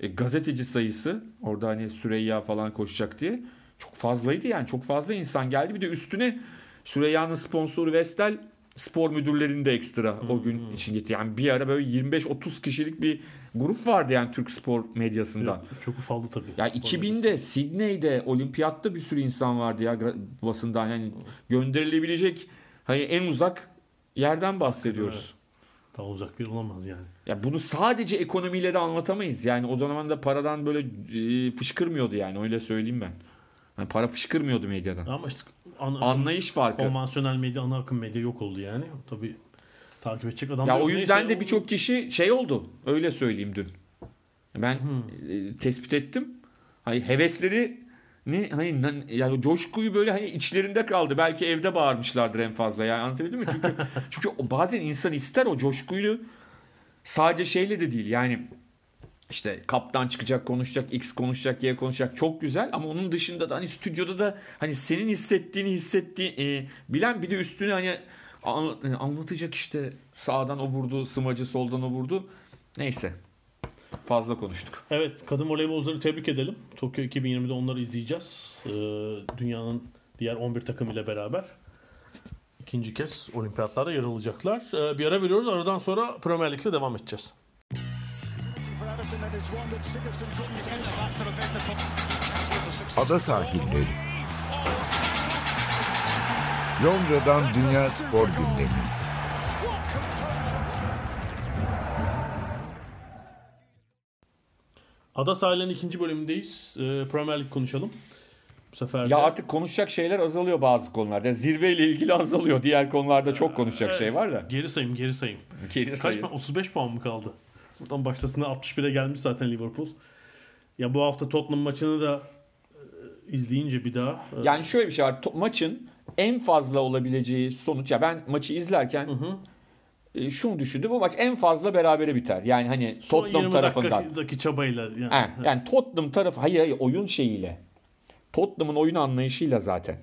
e, gazeteci sayısı orada hani Süreyya falan koşacak diye çok fazlaydı yani. Çok fazla insan geldi. Bir de üstüne Süreyya'nın sponsoru Vestel spor müdürlerini de ekstra o gün için gitti. Yani bir ara böyle 25-30 kişilik bir grup vardı yani Türk spor medyasında. Çok ufaldı tabii. Ya Spor 2000'de Sydney'de olimpiyatta bir sürü insan vardı ya basından yani gönderilebilecek hani en uzak yerden bahsediyoruz. Evet. Daha uzak bir olamaz yani. Ya bunu sadece ekonomiyle de anlatamayız. Yani o zaman da paradan böyle e, fışkırmıyordu yani öyle söyleyeyim ben. Yani para fışkırmıyordu medyadan. Ama işte ana, Anlayış farkı. konvansiyonel medya, ana akım medya yok oldu yani. Tabii takip edecek adam da Ya o yüzden Neyse, de birçok kişi şey oldu. Öyle söyleyeyim dün. Ben Hmm. tespit ettim. Hani hevesleri ne hani yani coşkuyu böyle hani içlerinde kaldı. Belki evde bağırmışlardır en fazla. Yani anlatabildim mi? Çünkü çünkü bazen insan ister o coşkuyu sadece şeyle de değil. Yani işte kaptan çıkacak, konuşacak, X konuşacak, Y konuşacak. Çok güzel ama onun dışında da hani stüdyoda da hani senin hissettiğini hissettiği e, bilen bir de üstüne hani an- e, anlatacak işte sağdan o vurdu, smacı soldan o vurdu. Neyse. Fazla konuştuk. Evet, kadın voleybolcuları tebrik edelim. Tokyo 2020'de onları izleyeceğiz. Ee, dünyanın diğer 11 takım ile beraber ikinci kez olimpiyatlarda yer alacaklar. Ee, bir ara veriyoruz. Aradan sonra Premier Lig'le devam edeceğiz. Ada sahilleri. Londra'dan Dünya Spor Gündemi. Ada sahillerinin ikinci bölümündeyiz. Ee, Premier Lig konuşalım. Bu sefer de- Ya artık konuşacak şeyler azalıyor bazı konularda. Zirveyle ilgili azalıyor. Diğer konularda çok konuşacak şey var da. Geri sayım, geri sayım. Geri Kaç sayın. puan? 35 puan mı kaldı? Buradan başlasına 61'e gelmiş zaten Liverpool. Ya bu hafta Tottenham maçını da e, izleyince bir daha e, Yani şöyle bir şey var. Maçın en fazla olabileceği sonuç ya ben maçı izlerken Hı hı. E, şunu düşündüm. Bu maç en fazla berabere biter. Yani hani son Tottenham 20 tarafından. dakikadaki çabayla yani. He, yani Tottenham tarafı hayır hayır oyun şeyiyle. Tottenham'ın oyun anlayışıyla zaten.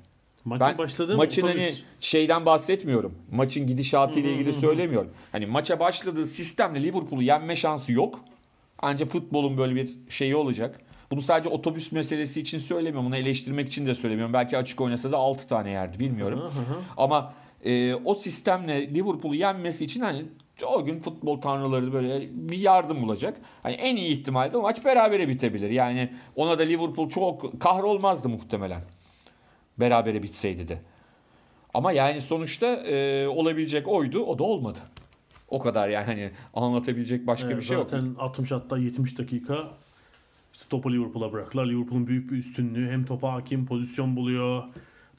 Maçın Ben başladığı maçın otobüs- hani şeyden bahsetmiyorum. Maçın gidişatı ile ilgili söylemiyorum. Hani maça başladığı sistemle Liverpool'u yenme şansı yok. Ancak futbolun böyle bir şeyi olacak. Bunu sadece otobüs meselesi için söylemiyorum. Bunu eleştirmek için de söylemiyorum. Belki açık oynasa da 6 tane yerdi bilmiyorum. Ama e, o sistemle Liverpool'u yenmesi için hani o gün futbol tanrıları böyle bir yardım olacak. Hani en iyi ihtimalle o maç berabere bitebilir. Yani ona da Liverpool çok kahrolmazdı muhtemelen. Berabere bitseydi de. Ama yani sonuçta e, olabilecek oydu. O da olmadı. O kadar yani hani anlatabilecek başka Evet, bir şey yok. zaten 60 hatta 70 dakika işte topu Liverpool'a bıraktılar. Liverpool'un büyük bir üstünlüğü. Hem topa hakim pozisyon buluyor.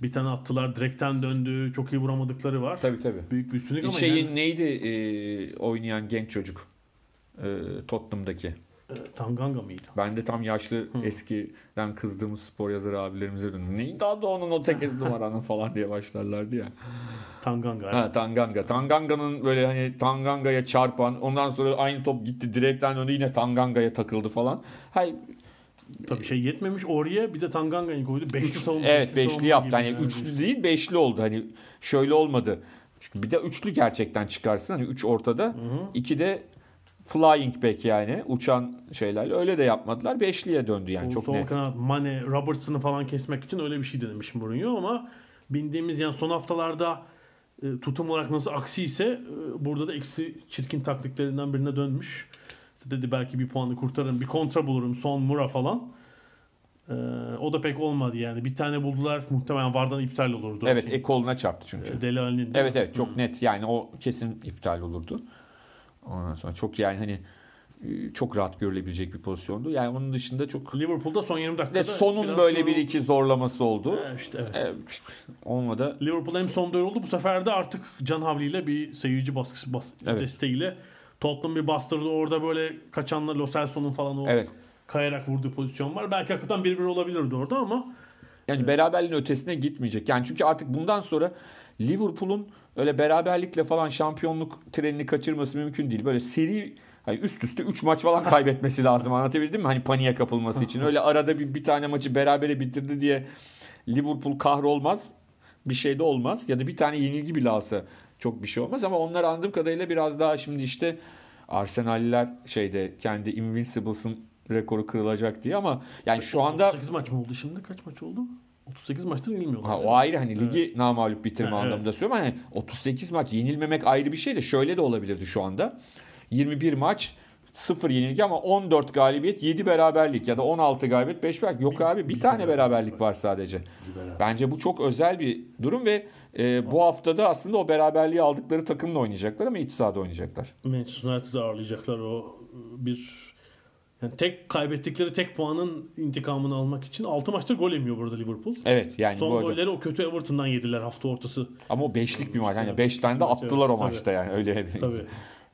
Bir tane attılar direkten döndü. Çok iyi vuramadıkları var. Tabii tabii. Büyük bir üstünlük ama Şeyin yani, neydi e, oynayan genç çocuk? E, Tottenham'daki. e, Tanganga mıydı? Ben de tam yaşlı eskiden kızdığımız spor yazarı abilerimize döndüm. Neydi adı onun o tek numaranın falan diye başlarlardı ya. Tanganga. Ha Tanganga. Tanganga'nın böyle hani Tanganga'ya çarpan ondan sonra aynı top gitti direkten döndü yine Tanganga'ya takıldı falan. Hay Tabii şey yetmemiş oraya bir de Tanganga'yı koydu. Beşli savunma. evet beşli yaptı. Hani yani. üçlü değil beşli oldu. Hani şöyle olmadı. Çünkü bir de üçlü gerçekten çıkarsın. Hani üç ortada. Hı hı. iki de flying back yani uçan şeylerle öyle de yapmadılar. Beşliye döndü yani O çok sol net. kanat Mane, Robertson'ı falan kesmek için öyle bir şey denemiş Mourinho ama bildiğimiz yani son haftalarda e, tutum olarak nasıl aksi ise e, burada da eksi çirkin taktiklerinden birine dönmüş. İşte dedi belki bir puanı kurtarırım, bir kontra bulurum, son Mura falan. E, o da pek olmadı yani. Bir tane buldular muhtemelen Vardan iptal olurdu. Evet e, koluna çarptı çünkü. E, Dele Alli'nin değil Evet evet çok net yani o kesin iptal olurdu. Ondan sonra çok yani hani e, çok rahat görülebilecek bir pozisyondu. Yani onun dışında çok Liverpool'da son 20 dakikada ve sonun böyle yorul- bir iki zorlaması oldu. E, işte evet. E, olmadı. Liverpool hem son oldu. Bu sefer de artık can havliyle bir seyirci baskısı bas Evet. desteğiyle Tottenham bir bastırdı. Orada böyle kaçanlar Lo Celso'nun falan o Evet. kayarak vurduğu pozisyon var. Belki hakikaten 1-1 olabilirdi orada ama Yani beraberliğin ötesine gitmeyecek. Yani çünkü artık bundan sonra Liverpool'un öyle beraberlikle falan şampiyonluk trenini kaçırması mümkün değil. Böyle seri hani üst üste 3 maç falan kaybetmesi lazım. Anlatabildim mi? Hani paniğe kapılması için. Öyle arada bir, bir tane maçı berabere bitirdi diye Liverpool kahrolmaz. Bir şey de olmaz. Ya da bir tane yenilgi bile alsa çok bir şey olmaz. Ama onlar anladığım kadarıyla biraz daha şimdi işte Arsenal'liler şeyde kendi Invincibles'ın rekoru kırılacak diye ama yani şu anda 38 maç mı oldu şimdi? Kaç maç oldu? 38 maçtır yenilmiyorlar. Ha, o ayrı hani ligi namağlup bitirme Ha, evet. anlamında söylüyorum. Hani 38 maç yenilmemek ayrı bir şey de şöyle de olabilirdi şu anda. 21 maç 0 yenilgi ama 14 galibiyet 7 beraberlik ya da 16 galibiyet 5 beraberlik. Yok abi bir tane beraberlik var sadece. Bir beraber. Bence bu çok özel bir durum ve e, bu haftada aslında o beraberliği aldıkları takımla oynayacaklar ama iç sahada oynayacaklar. Manchester United'ı ağırlayacaklar o bir yani tek kaybettikleri tek puanın intikamını almak için 6 maçta gol yemiyor burada Liverpool. Evet yani Son bu arada. golleri o kötü Everton'dan yediler hafta ortası. Ama o beşlik bir maç. Hani Evet, 5 tane de attılar evet, o tabii. maçta yani öyle. Tabii.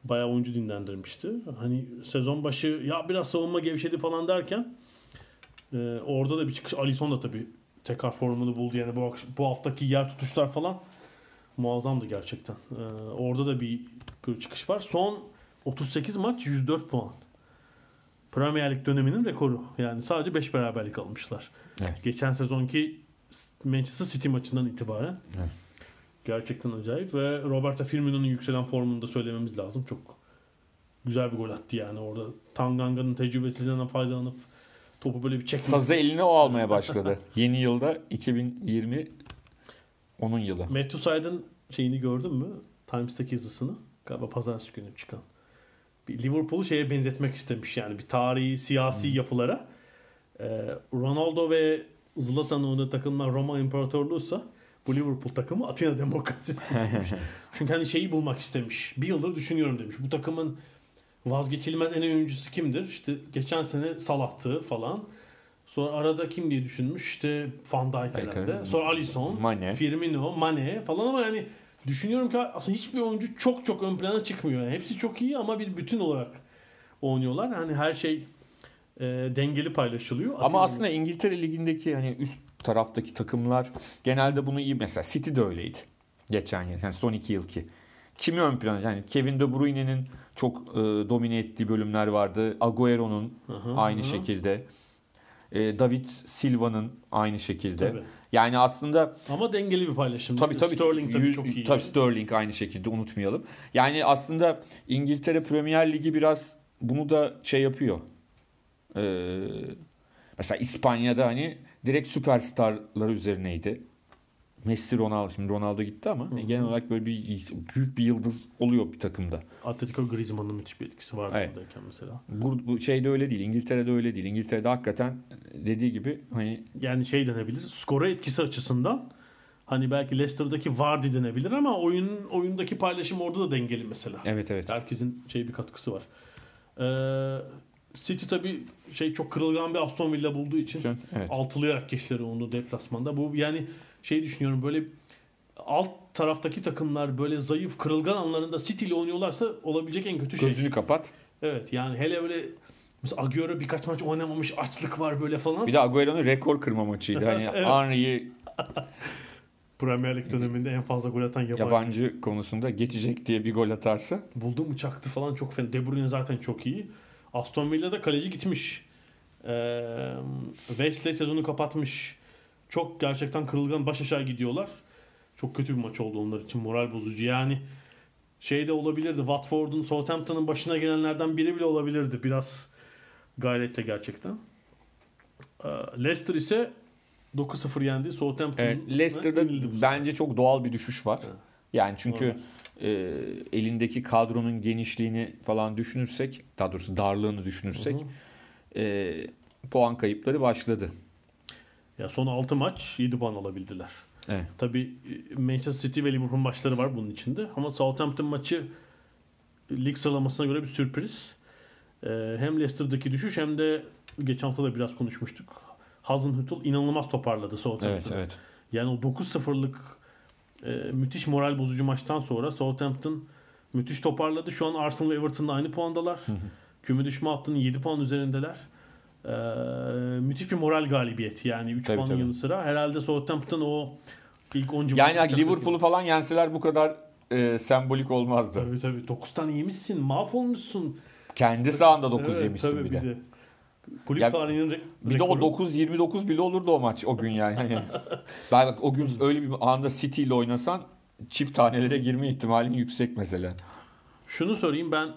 Bayağı oyuncu dinlendirmişti. Hani sezon başı ya biraz savunma gevşedi falan derken e, orada da bir çıkış. Alisson da tabii tekrar formunu buldu. Yani bu, bu haftaki yer tutuşlar falan muazzamdı gerçekten. E, orada da bir, bir çıkış var. Son 38 maç 104 puan. Premier Lig döneminin rekoru. Yani sadece 5 beraberlik almışlar. Evet. Geçen sezonki Manchester City maçından itibaren. Evet. Gerçekten acayip ve Roberto Firmino'nun yükselen formunu da söylememiz lazım. Çok güzel bir gol attı yani orada. Tanganga'nın tecrübesizliğinden faydalanıp topu böyle bir çekmesi. Sazı eline o almaya başladı. Yeni yılda 2020 onun yılı. Matthew Syed'in şeyini gördün mü? Times'taki yazısını. Galiba pazartesi günü çıkan. Bir Liverpool'u şeye benzetmek istemiş yani bir tarihi siyasi yapılara. Ee, Ronaldo ve Zlatan'ın oynadığı takımlar Roma İmparatorluğu'sa bu Liverpool takımı Atina Demokrasisi. Çünkü hani şeyi bulmak istemiş. Bir yıldır düşünüyorum demiş. Bu takımın vazgeçilmez en iyi oyuncusu kimdir? İşte geçen sene Salah'tı falan. Sonra arada kim diye düşünmüş? İşte Van Dijk herhalde. Sonra Alisson, Mane. Firmino, Mane falan ama yani düşünüyorum ki aslında hiçbir oyuncu çok çok ön plana çıkmıyor. Yani hepsi çok iyi ama bir bütün olarak oynuyorlar. Hani her şey e, dengeli paylaşılıyor. Ama Atilla- aslında İngiltere Ligi'ndeki hani üst taraftaki takımlar genelde bunu iyi mesela City de öyleydi geçen yıl yani son iki yılki. Kimi ön plana yani Kevin De Bruyne'nin çok e, domine ettiği bölümler vardı. Agüero'nun aynı hı. şekilde. E, David Silva'nın aynı şekilde. Tabii. Yani aslında Ama dengeli bir paylaşım. Tabii tabii. Sterling tabii çok iyi. Tabii Sterling aynı şekilde unutmayalım. Yani aslında İngiltere Premier Ligi biraz bunu da şey yapıyor. Ee, mesela İspanya'da hani direkt süperstarlar üzerineydi. Messi, Ronaldo. Şimdi Ronaldo gitti ama hani genel olarak böyle bir büyük bir yıldız oluyor bir takımda. Atletico Griezmann'ın müthiş bir etkisi vardı Evet. buradayken mesela. Bu, bu şeyde öyle değil. İngiltere'de öyle değil. İngiltere'de hakikaten dediği gibi hani Yani şey denebilir. Skora etkisi açısından hani belki Leicester'daki Vardy denebilir ama oyun oyundaki paylaşım orada da dengeli mesela. evet evet. Herkesin şey bir katkısı var. Ee, City tabii şey çok kırılgan bir Aston Villa bulduğu için Evet. altılayarak geçtiler onu deplasmanda. Bu yani şey düşünüyorum böyle alt taraftaki takımlar böyle zayıf kırılgan anlarında City ile oynuyorlarsa olabilecek en kötü şey. Gözünü kapat. Evet yani hele böyle mesela Agüero birkaç maç oynamamış açlık var böyle falan. Bir de Agüero'nun rekor kırma maçıydı. Hani Evet. Henry'i Premier Lig döneminde en fazla gol atan yabancı. yabancı konusunda geçecek diye bir gol atarsa Buldu mu çaktı falan çok fena. De Bruyne zaten çok iyi. Aston Villa'da kaleci gitmiş. Ee, Wesley sezonu kapatmış. Çok gerçekten kırılgan baş aşağı gidiyorlar. Çok kötü bir maç oldu onlar için. Moral bozucu. Yani şey de olabilirdi. Watford'un Southampton'ın başına gelenlerden biri bile olabilirdi. Biraz gayretle gerçekten. Ee, Leicester ise 9-0 yendi. Southampton Evet, Leicester'da bence çok doğal bir düşüş var. Evet. Yani çünkü e, elindeki kadronun genişliğini falan düşünürsek, daha doğrusu darlığını düşünürsek Hı hı. e, puan kayıpları başladı. Ya son 6 maç 7 puan alabildiler. Evet. Tabii e, Manchester City ve Liverpool maçları var bunun içinde. Ama Southampton maçı lig sıralamasına göre bir sürpriz. Ee, hem Leicester'daki düşüş hem de geçen hafta da biraz konuşmuştuk. Hasenhüttl inanılmaz toparladı Evet, Southampton'ı. evet. Yani o 9-0'lık e, müthiş moral bozucu maçtan sonra Southampton müthiş toparladı. Şu an Arsenal ve Everton'la aynı puandalar. Küme düşme hattının 7 puan üzerindeler. Ee, müthiş bir moral galibiyet yani 3 Tabii, puanın yanı sıra. Herhalde Southampton o ilk 10 Yani Liverpool'u falan yenseler bu kadar e, sembolik olmazdı. Tabii tabii. 9 tane yemişsin. Mahvolmuşsun. Kendi sahanda 9 Evet, yemişsin tabii bir de. Kulüp Ya, tarihinin re- Bir de o rekoru. 9-29 bile olurdu o maç o gün yani. Hani ben bak o gün öyle bir anda City ile oynasan çift tanelere girme ihtimalin yüksek mesela. Şunu sorayım ben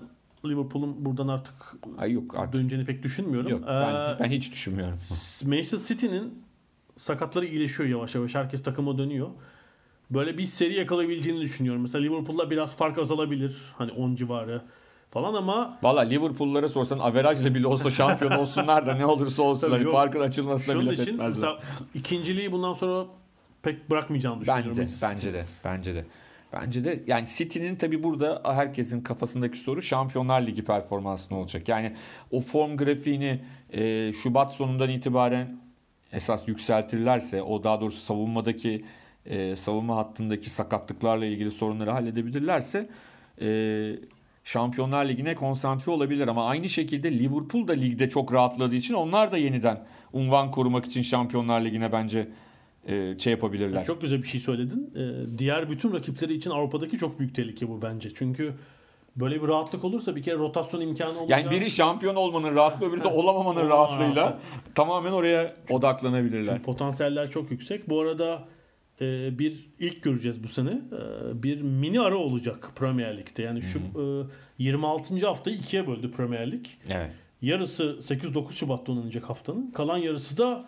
Liverpool'un buradan artık Ay yok artık. döneceğini pek düşünmüyorum. Yok ben, Ee, ben hiç düşünmüyorum. Manchester City'nin sakatları iyileşiyor yavaş yavaş. Herkes takıma dönüyor. Böyle bir seri yakalayabileceğini düşünüyorum. Mesela Liverpool'la biraz fark azalabilir. Hani 10 civarı falan ama Valla Liverpool'lara sorsan averajla bile olsa şampiyon olsunlar da ne olursa olsun. Tabii Hani yok. farkın açılmasına şunun bile için etmezler. mesela ikinciliği bundan sonra pek bırakmayacağını düşünüyorum. Bence, bence de, bence de. Bence de yani City'nin tabi burada herkesin kafasındaki soru Şampiyonlar Ligi performansı ne olacak? Yani o form grafiğini e, Şubat sonundan itibaren esas yükseltirlerse o daha doğrusu savunmadaki e, savunma hattındaki sakatlıklarla ilgili sorunları halledebilirlerse e, Şampiyonlar Ligi'ne konsantre olabilir ama aynı şekilde Liverpool da ligde çok rahatladığı için onlar da yeniden unvan korumak için Şampiyonlar Ligi'ne bence e, şey yapabilirler. Çok güzel bir şey söyledin. Ee, diğer bütün rakipleri için Avrupa'daki çok büyük tehlike bu bence. Çünkü böyle bir rahatlık olursa bir kere rotasyon imkanı olacak. Yani biri şampiyon olmanın rahatlığı, öbürü de olamamanın rahatlığıyla rahatlığı. tamamen oraya odaklanabilirler. Çünkü potansiyeller çok yüksek. Bu arada e, bir ilk göreceğiz bu sene. E, bir mini ara olacak Premier Lig'de. Yani şu e, 26. haftayı ikiye böldü Premier Lig. Evet. Yarısı 8-9 Şubat'ta oynanacak haftanın. Kalan yarısı da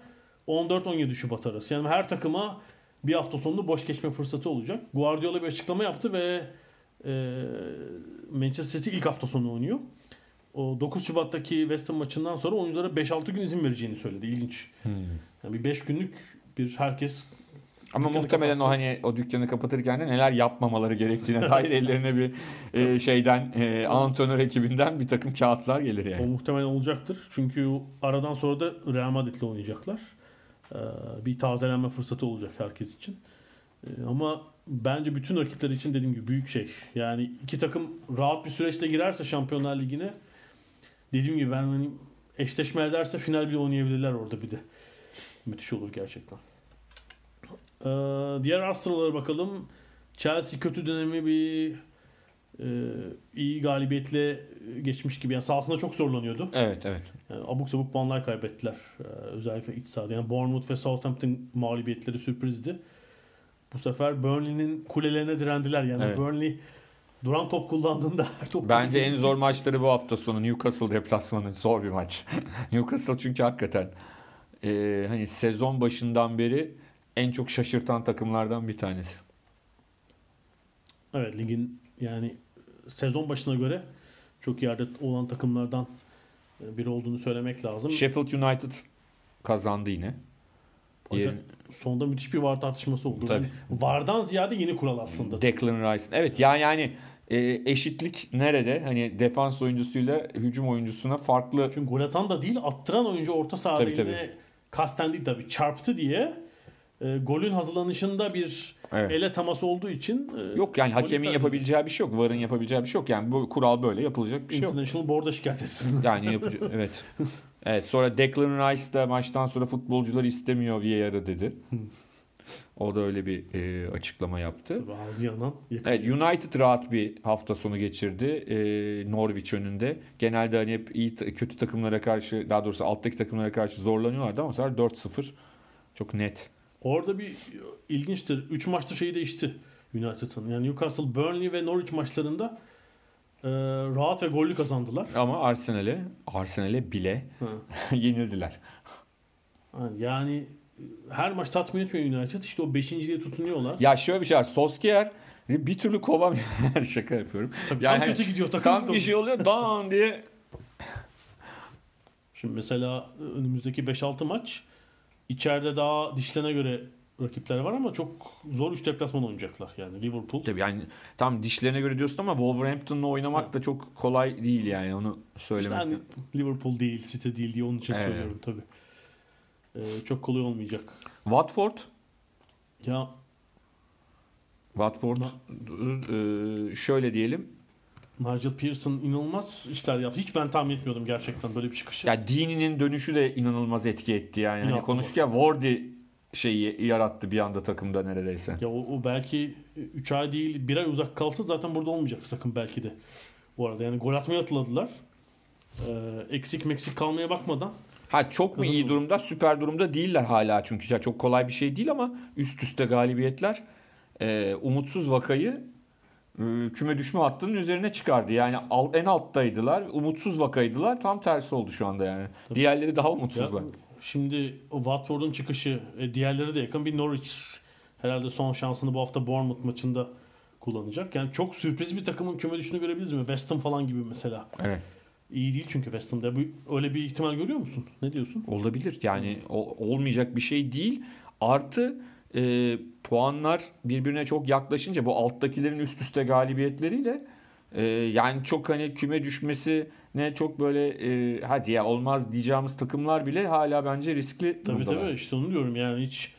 14-17 Şubat arası. Yani her takıma bir hafta sonunda boş geçme fırsatı olacak. Guardiola bir açıklama yaptı ve e, Manchester City ilk hafta sonu oynuyor. O 9 Şubat'taki West Ham maçından sonra oyunculara 5-6 gün izin vereceğini söyledi. İlginç. Yani bir 5 günlük bir herkes Ama muhtemelen o kapatsın. hani o dükkanı kapatırken de neler yapmamaları gerektiğine dair ellerine bir e, şeyden e, antrenör ekibinden bir takım kağıtlar gelir O yani. muhtemelen olacaktır. Çünkü aradan sonra da Real Madrid'le oynayacaklar. Ee, bir tazelenme fırsatı olacak herkes için. Ee, ama bence bütün rakipler için dediğim gibi büyük şey. Yani iki takım rahat bir süreçle girerse Şampiyonlar Ligi'ne dediğim gibi ben hani eşleşme ederse final bile oynayabilirler orada bir de. Müthiş olur gerçekten. Ee, diğer Arsenal'lara bakalım. Chelsea kötü dönemi bir iyi galibiyetle geçmiş gibi. Yani sahasında çok zorlanıyordu. Evet evet. Yani abuk sabuk puanlar kaybettiler. Ee, özellikle iç sahada. Yani Bournemouth ve Southampton mağlubiyetleri sürprizdi. Bu sefer Burnley'nin kulelerine direndiler. Yani Evet. Burnley duran top kullandığında her top Bence en zor maçları bu hafta sonu Newcastle deplasmanı zor bir maç. Newcastle çünkü hakikaten e, hani sezon başından beri en çok şaşırtan takımlardan bir tanesi. Evet ligin yani sezon başına göre çok yerde olan takımlardan e, biri olduğunu söylemek lazım. Sheffield United kazandı yine. Diğer- sonunda müthiş bir VAR tartışması oldu. Tabii. Yani VAR'dan ziyade yeni kural aslında. Declan Rice. Evet yani yani e, eşitlik nerede? Hani defans oyuncusuyla hücum oyuncusuna farklı Çünkü gol atan da değil attıran oyuncu orta sahada Tabii, tabii. yine kasten değil tabii çarptı diye e, golün hazırlanışında bir Evet. ele teması olduğu için e, Yok yani hakemin yapabileceği bir şey yok. VAR'ın yapabileceği bir şey yok. Yani bu kural böyle yapılacak bir şey yok. International Board'a şikayet etsin. Yani yapacak evet. Evet sonra Declan Rice da maçtan sonra futbolcuları istemiyor VAR'ı dedi. O da öyle bir e, açıklama yaptı. Tabii ağzı yanan. Evet United rahat bir hafta sonu geçirdi e, Norwich önünde. Genelde hani hep iyi kötü takımlara karşı daha doğrusu alttaki takımlara karşı zorlanıyorlardı ama bu sefer 4-0 çok net. Orada bir ilginçtir. 3 maçta şeyi değişti United'ın. Yani Newcastle, Burnley ve Norwich maçlarında e, rahat ve gollü kazandılar. Ama Arsenal'e Arsenal'e bile yenildiler. Yani- e, her maç tatmin etmiyor United. İşte o beşinciliğe tutunuyorlar. Ya şöyle bir şey var. Solskjaer bir türlü kovamıyor. Şaka yapıyorum. Tabii Yani tam kötü gidiyor takım. Tam bir şey oluyor dan diye. Şimdi mesela e, önümüzdeki 5-6 maç içeride daha dişlerine göre rakipler var ama çok zor 3 deplasman oynayacaklar. Yani Liverpool. Tabii yani tam dişlerine göre diyorsun ama Wolverhampton'la oynamak da çok kolay değil yani onu İşte söylemek. hani Liverpool değil, City değil diye onun için Evet. söylüyorum tabii. Ee, çok kolay olmayacak. Watford Ya Watford e, şöyle diyelim. Nigel Pearson inanılmaz işler yaptı. Hiç ben tahmin etmiyordum gerçekten böyle bir çıkışı. Ya Dini'nin dönüşü de inanılmaz etki etti yani. Hani konuşurken Wardy şeyi yarattı bir anda takımda neredeyse. Ya o, o belki 3 ay değil 1 ay uzak kalsa zaten burada olmayacaktı takım belki de. Bu arada yani gol atmayı atladılar. Ee, eksik meksik kalmaya bakmadan Ha çok mu iyi durumda? Süper durumda değiller hala çünkü ya çok kolay bir şey değil ama üst üste galibiyetler e, umutsuz vakayı küme düşme hattının üzerine çıkardı. Yani en alttaydılar. Umutsuz vakaydılar. Tam tersi oldu şu anda yani. Diğerleri daha Ya, umutsuzlar. şimdi o Watford'un çıkışı e, diğerleri de yakın bir Norwich herhalde son şansını bu hafta Bournemouth maçında kullanacak. Yani çok sürpriz bir takımın küme düştüğünü görebiliriz mi? West Ham falan gibi mesela. Evet. İyi değil çünkü West Ham'da. Bu, öyle bir ihtimal görüyor musun? Ne diyorsun? Olabilir. Yani o- olmayacak bir şey değil. Artı e, puanlar birbirine çok yaklaşınca bu alttakilerin üst üste galibiyetleriyle e, yani çok hani küme düşmesi ne çok böyle e, hadi ya olmaz diyeceğimiz takımlar bile hala bence riskli Tabii durumdalar. tabii işte onu diyorum yani hiç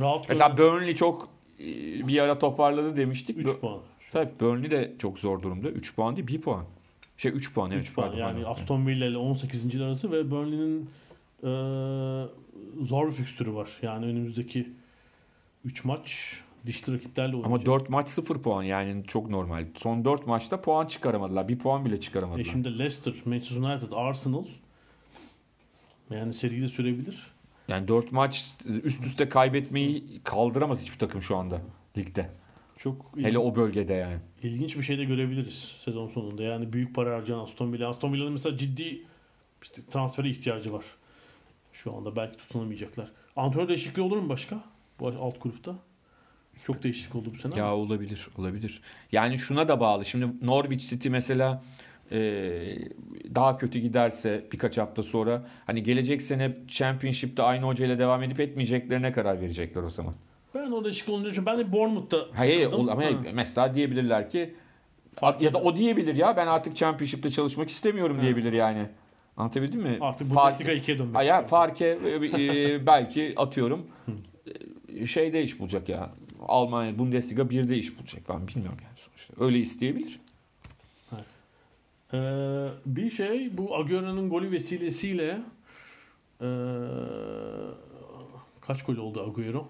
rahat Mesela Burnley çok e, bir ara toparladı demiştik. 3 Bö- puan. Tabii Burnley de çok zor durumda. 3 puan değil 1 puan. Şey 3 puan. 3 evet, puan yani pardon. Aston Villa ile 18. arası ve Burnley'nin e, zor bir fikstürü var. Yani önümüzdeki 3 maç dişli rakiplerle olacak. Ama 4 maç 0 puan yani çok normal. Son 4 maçta puan çıkaramadılar. 1 puan bile çıkaramadılar. E şimdi Leicester, Manchester United, Arsenal yani seri de sürebilir. Yani 4 maç üst üste kaybetmeyi kaldıramaz hiçbir takım şu anda ligde. Çok Hele o bölgede yani. ilginç bir şey de görebiliriz sezon sonunda. Yani büyük para harcayan Aston Villa. Aston Villa'nın mesela ciddi işte transfere ihtiyacı var. Şu anda belki tutunamayacaklar. Antrenör değişikliği olur mu başka? Bu alt grupta. Çok değişiklik oldu bu sene. Ya olabilir, olabilir. Yani şuna da bağlı. Şimdi Norwich City mesela e, daha kötü giderse birkaç hafta sonra hani gelecek sene Championship'te aynı hocayla devam edip etmeyeceklerine karar verecekler o zaman. Ben o değişiklik olunca düşünüyorum. Ben de Bournemouth'ta Hayır takıldım. ama Ha. mesela diyebilirler ki Fark ya da o diyebilir ya ben artık Championship'te çalışmak istemiyorum Ha. diyebilir yani. Anlatabildim mi? Artık Bundesliga 2'ye dönmek. Ya. Farke e, e, belki atıyorum şeyde iş bulacak ya. Almanya Bundesliga 1'de iş bulacak ben bilmiyorum yani sonuçta. Öyle isteyebilir. Ee, bir şey bu Agüero'nun golü vesilesiyle ee, kaç gol oldu Agüero?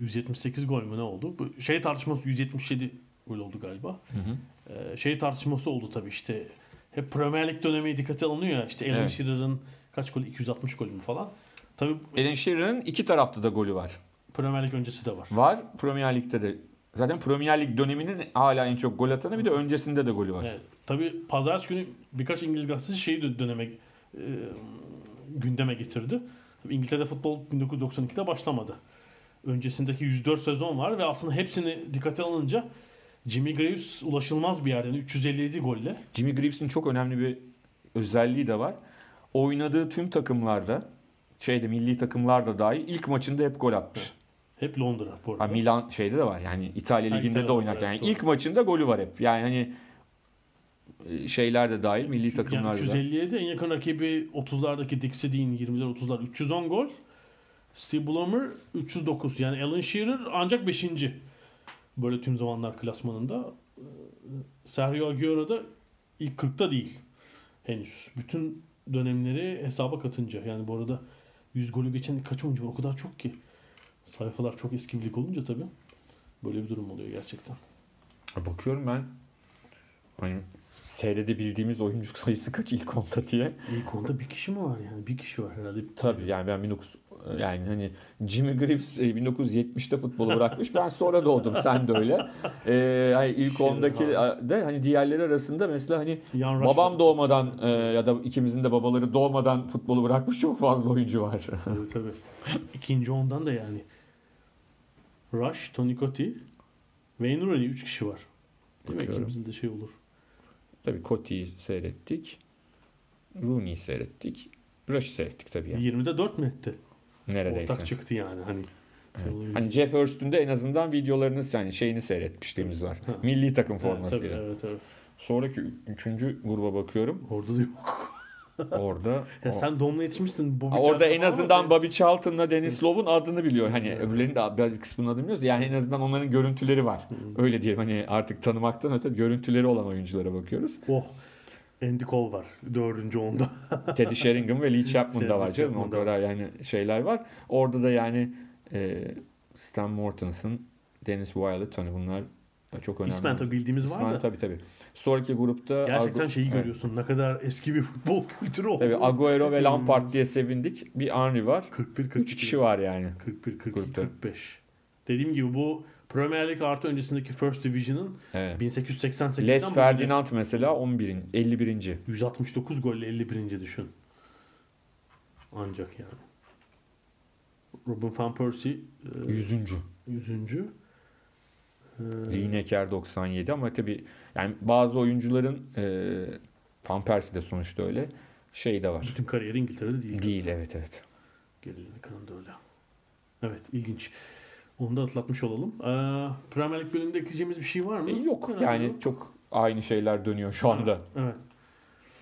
178 gol mü ne oldu? Bu şey tartışması 177 gol oldu galiba. Hı hı. Ee, şey tartışması oldu tabii işte. Hep Premier Lig dönemi dikkate alınıyor ya. İşte Alan Evet. Shearer'ın kaç golü? 260 golü mü falan. Tabii Alan Shearer'ın iki tarafta da golü var. Premier Lig öncesi de var. Var. Premier Lig'de de. Zaten Premier Lig döneminin hala en çok gol atanı bir de öncesinde de golü var. Evet. Tabii pazartesi günü birkaç İngiliz gazetesi şeyi de döneme e, gündeme getirdi. Tabii İngiltere'de futbol 1992'de başlamadı. Öncesindeki 104 sezon var ve aslında hepsini dikkate alınca Jimmy Greaves ulaşılmaz bir yerden 357 golle. Jimmy Greaves'in çok önemli bir özelliği de var. Oynadığı tüm takımlarda şeyde milli takımlarda dahil ilk maçında hep gol atmış. Hep Londra bu arada. Ha, Milan şeyde de var. Yani İtalya liginde de İtalya'da oynarken. Yani doğru. ilk maçında golü var hep. Yani hani e, şeyler de dahil milli yani takımlarda. da. 357 en yakın rakibi 30'lardaki Dick Sedin 20'ler 30'lar 310 gol. Steve Blummer 309 yani Alan Shearer ancak 5. Böyle tüm zamanlar klasmanında. Ee, Sergio Aguero da ilk 40'ta değil henüz. Bütün dönemleri hesaba katınca yani bu arada 100 golü geçen kaç oyuncu var o kadar çok ki. Sayfalar çok eski bir lig olunca tabii böyle bir durum oluyor gerçekten. Bakıyorum ben hani seyredebildiğimiz oyuncu sayısı kaç ilk onda diye. İlk onda bir kişi mi var yani? Bir kişi var herhalde. Tabii yani ben 19 yani hani Jimmy e, 1970'te futbolu bırakmış. Ben sonra doğdum. Sen de öyle. Ee, hani ilk Şey ondaki de hani diğerleri arasında mesela hani Yan babam doğmadan e, ya da ikimizin de babaları doğmadan futbolu bırakmış çok fazla oyuncu var. Tabii tabii. İkinci ondan da yani. Rush, Tony Cotti, Wayne Rooney 3 kişi var. Bakıyorum. İkimizin de şey olur. Tabii Cotti'yi seyrettik. Rooney'i seyrettik. Rush'ı seyrettik tabii yani. 20'de 4 mü etti? Neredeyse. Ortak çıktı yani. Hani Evet. Hani Jeff Hurst'ün de en azından videolarını yani şeyini seyretmişliğimiz var. Ha. Milli takım Evet, tabii, formasıyla. evet, evet. Sonraki üçüncü gruba bakıyorum. Orada da yok. Orada Ya sen Dom'la yetişmişsin. Bobby orada en azından Bobby Charlton'la Dennis Love'un adını biliyor. Hani öbürlerinin de bir kısmını adını biliyoruz. Yani en azından onların görüntüleri var. Öyle diyelim hani artık tanımaktan öte görüntüleri olan oyunculara bakıyoruz. Oh. Andy Cole var. Dördüncü onda. Teddy Sheringham ve Lee Chapman da var canım. O Chapman da kadar yani şeyler var. Orada da yani e, Stan Mortensen, Dennis Wilder hani bunlar çok önemli. İsmen tabii bildiğimiz var İsmen da. tabii tabii. Sonraki grupta Gerçekten Agu- şeyi Evet. görüyorsun. Ne kadar eski bir futbol kültürü oldu. Tabii Agüero ve Lampard diye sevindik. Bir Henry var. 41 42. 3 kişi var yani. 41 42 Grupta. 45. Dediğim gibi bu Premier Lig artı öncesindeki First Division'ın Evet. 1888'den Les Ferdinand mesela 11. 51. 169 golle 51. düşün. Ancak yani. Robin van Persie e, 100. 100. E, Lineker 97 ama tabii yani bazı oyuncuların e, Van Persie de sonuçta öyle şey de var. bütün kariyeri İngiltere'de değil. Değil evet evet. Gelelim ekranda öyle. Evet ilginç. Onu da atlatmış olalım. Ee, Premier Lig bölümünde ekleyeceğimiz bir şey var mı? E, yok Herhalde yani yok. çok aynı şeyler dönüyor şu anda. Evet.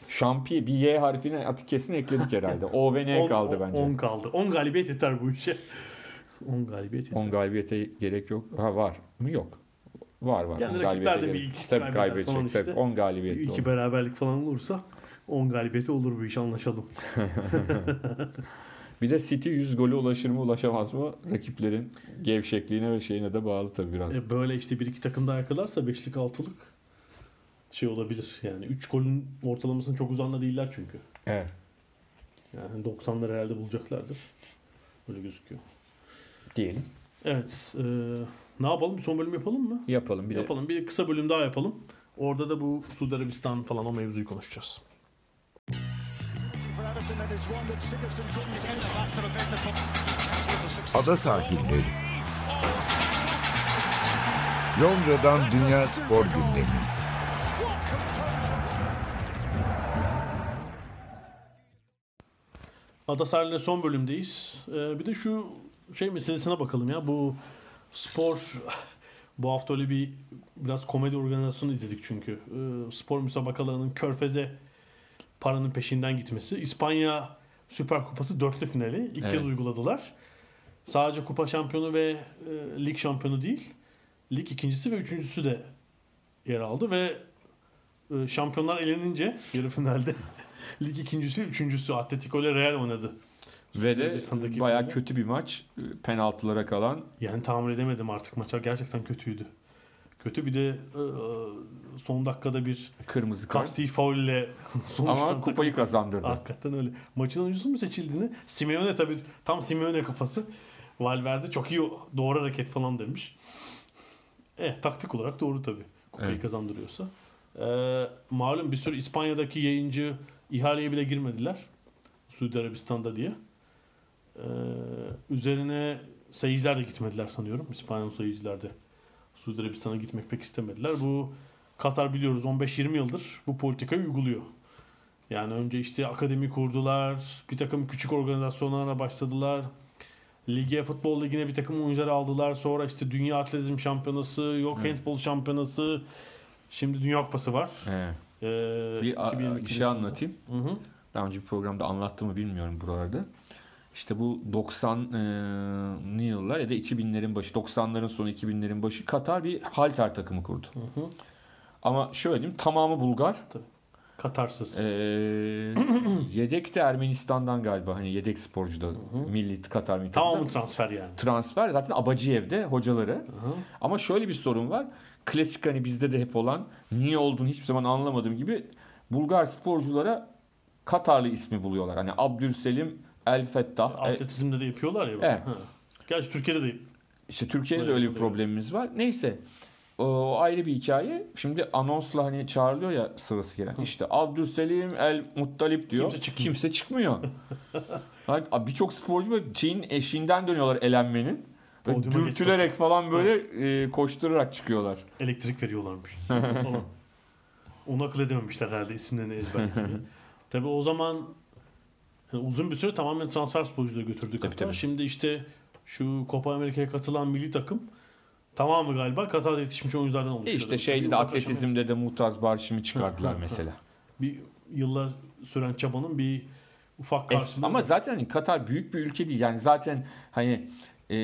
Şampiyon bir Y harfine artık kesin ekledik herhalde. O ve N On- kaldı on- bence. 10 kaldı. 10 galibiyet yeter bu işe. 10 galibiyet yeter. 10 galibiyete gerek yok. Ha var mı? Yok. Var var. Yani 10 rakipler de galibiyete bir iki Tabii kaybedecek. falan Tabii işte. 10 galibiyetli İki olur. beraberlik falan olursa 10 galibiyeti olur bu iş anlaşalım. Bir de City 100 golü ulaşır mı ulaşamaz mı? Rakiplerin gevşekliğine ve şeyine de bağlı tabii biraz. E, böyle işte bir iki takım daha yakalarsa beşlik altılık şey olabilir. Yani 3 golün ortalamasının çok uzanda değiller çünkü. Evet. Yani 90'ları herhalde bulacaklardır. Böyle gözüküyor. Diyelim. Evet. e, ne yapalım? Bir son bölüm yapalım mı? Yapalım. Bir de yapalım. Bir kısa bölüm daha yapalım. Orada da bu Suudi Arabistan falan o mevzuyu konuşacağız. Ada sahilleri. Londra'dan Dünya Spor Gündemi. Adasar'la son bölümdeyiz. Ee, bir de şu şey meselesine bakalım ya. Bu spor bu hafta öyle bir biraz komedi organizasyonu izledik çünkü. Ee, spor müsabakalarının körfeze paranın peşinden gitmesi. İspanya Süper Kupası dörtlü finali. ilk Evet. kez uyguladılar. Sadece kupa şampiyonu ve e, lig şampiyonu değil. Lig ikincisi ve üçüncüsü de yer aldı ve e, şampiyonlar elenince yarı finalde lig ikincisi, üçüncüsü Atletico ile Real oynadı. Ve de finalde. kötü bir maç. Penaltılara kalan. Yani tahmin edemedim artık maça gerçekten kötüydü. Kötü bir de e, son dakikada bir Kırmızı kart. kasti faul ile Ama kupayı kazandırdı. Hakikaten öyle. Maçın oyuncusu mu seçildiğini Simeone tabii tam Simeone kafası. Valverde çok iyi doğru hareket falan demiş. Eh taktik olarak doğru tabii. Kupayı Evet. kazandırıyorsa. Ee, malum bir sürü İspanya'daki yayıncı ihaleye bile girmediler. Suudi Arabistan'da diye. Ee, üzerine seyirciler de gitmediler sanıyorum. İspanyol seyirciler de Suudi Arabistan'a gitmek pek istemediler. Bu Katar biliyoruz 15-20 yıldır bu politikayı uyguluyor. Yani önce işte akademi kurdular, bir takım küçük organizasyonlarına başladılar. Lige, futbol ligine bir takım oyuncular aldılar. Sonra işte Dünya Atletizm Şampiyonası, yok Evet. Handball Şampiyonası. Şimdi Dünya Kupası var. Evet. Ee, Bir, a- 2022 bir şey anlatayım. Hı hı. Daha önce bir programda anlattığımı bilmiyorum buralarda. İşte bu 90'lı yıllar ya da 2000'lerin başı, 90'ların sonu 2000'lerin başı Katar bir halter takımı kurdu. Hı hı. Ama şöyle diyeyim tamamı Bulgar. Katarsız. Ee, yedek de Ermenistan'dan galiba. Hani yedek sporcu da milli Katar milli Tamamı transfer yani. transfer zaten Abacıyev'de hocaları. Hı hı. Ama şöyle bir sorun var. Klasik hani bizde de hep olan niye olduğunu hiçbir zaman anlamadığım gibi Bulgar sporculara Katarlı ismi buluyorlar. Hani Abdülselim El Fettah. E, Atletizmde de yapıyorlar ya. Evet. Ha. Gerçi Türkiye'de de işte Türkiye'de de öyle bir problemimiz var. Neyse. O ayrı bir hikaye. Şimdi anonsla hani çağrılıyor ya sırası gelen. İşte Abdülselim El Muttalip diyor. Kimse çıkmıyor. Kimse çıkmıyor. Hani Birçok sporcu böyle şeyin eşiğinden dönüyorlar elenmenin. Dürtülerek falan böyle e, koşturarak çıkıyorlar. elektrik veriyorlarmış. falan. Onu akıl edememişler herhalde isimlerini ezberletmeyi. Tabi o zaman yani uzun bir süre tamamen transfer sporculuğu götürdü Katar. tabii. Şimdi işte şu Copa Amerika'ya katılan milli takım tamamı galiba Katar'da yetişmiş oyunculardan oluşuyor. işte şeyde de atletizmde de Mutaz Barşim'i çıkardılar mesela. bir yıllar süren çabanın bir ufak karşılığı. ama zaten hani Katar büyük bir ülke değil. Yani zaten hani e,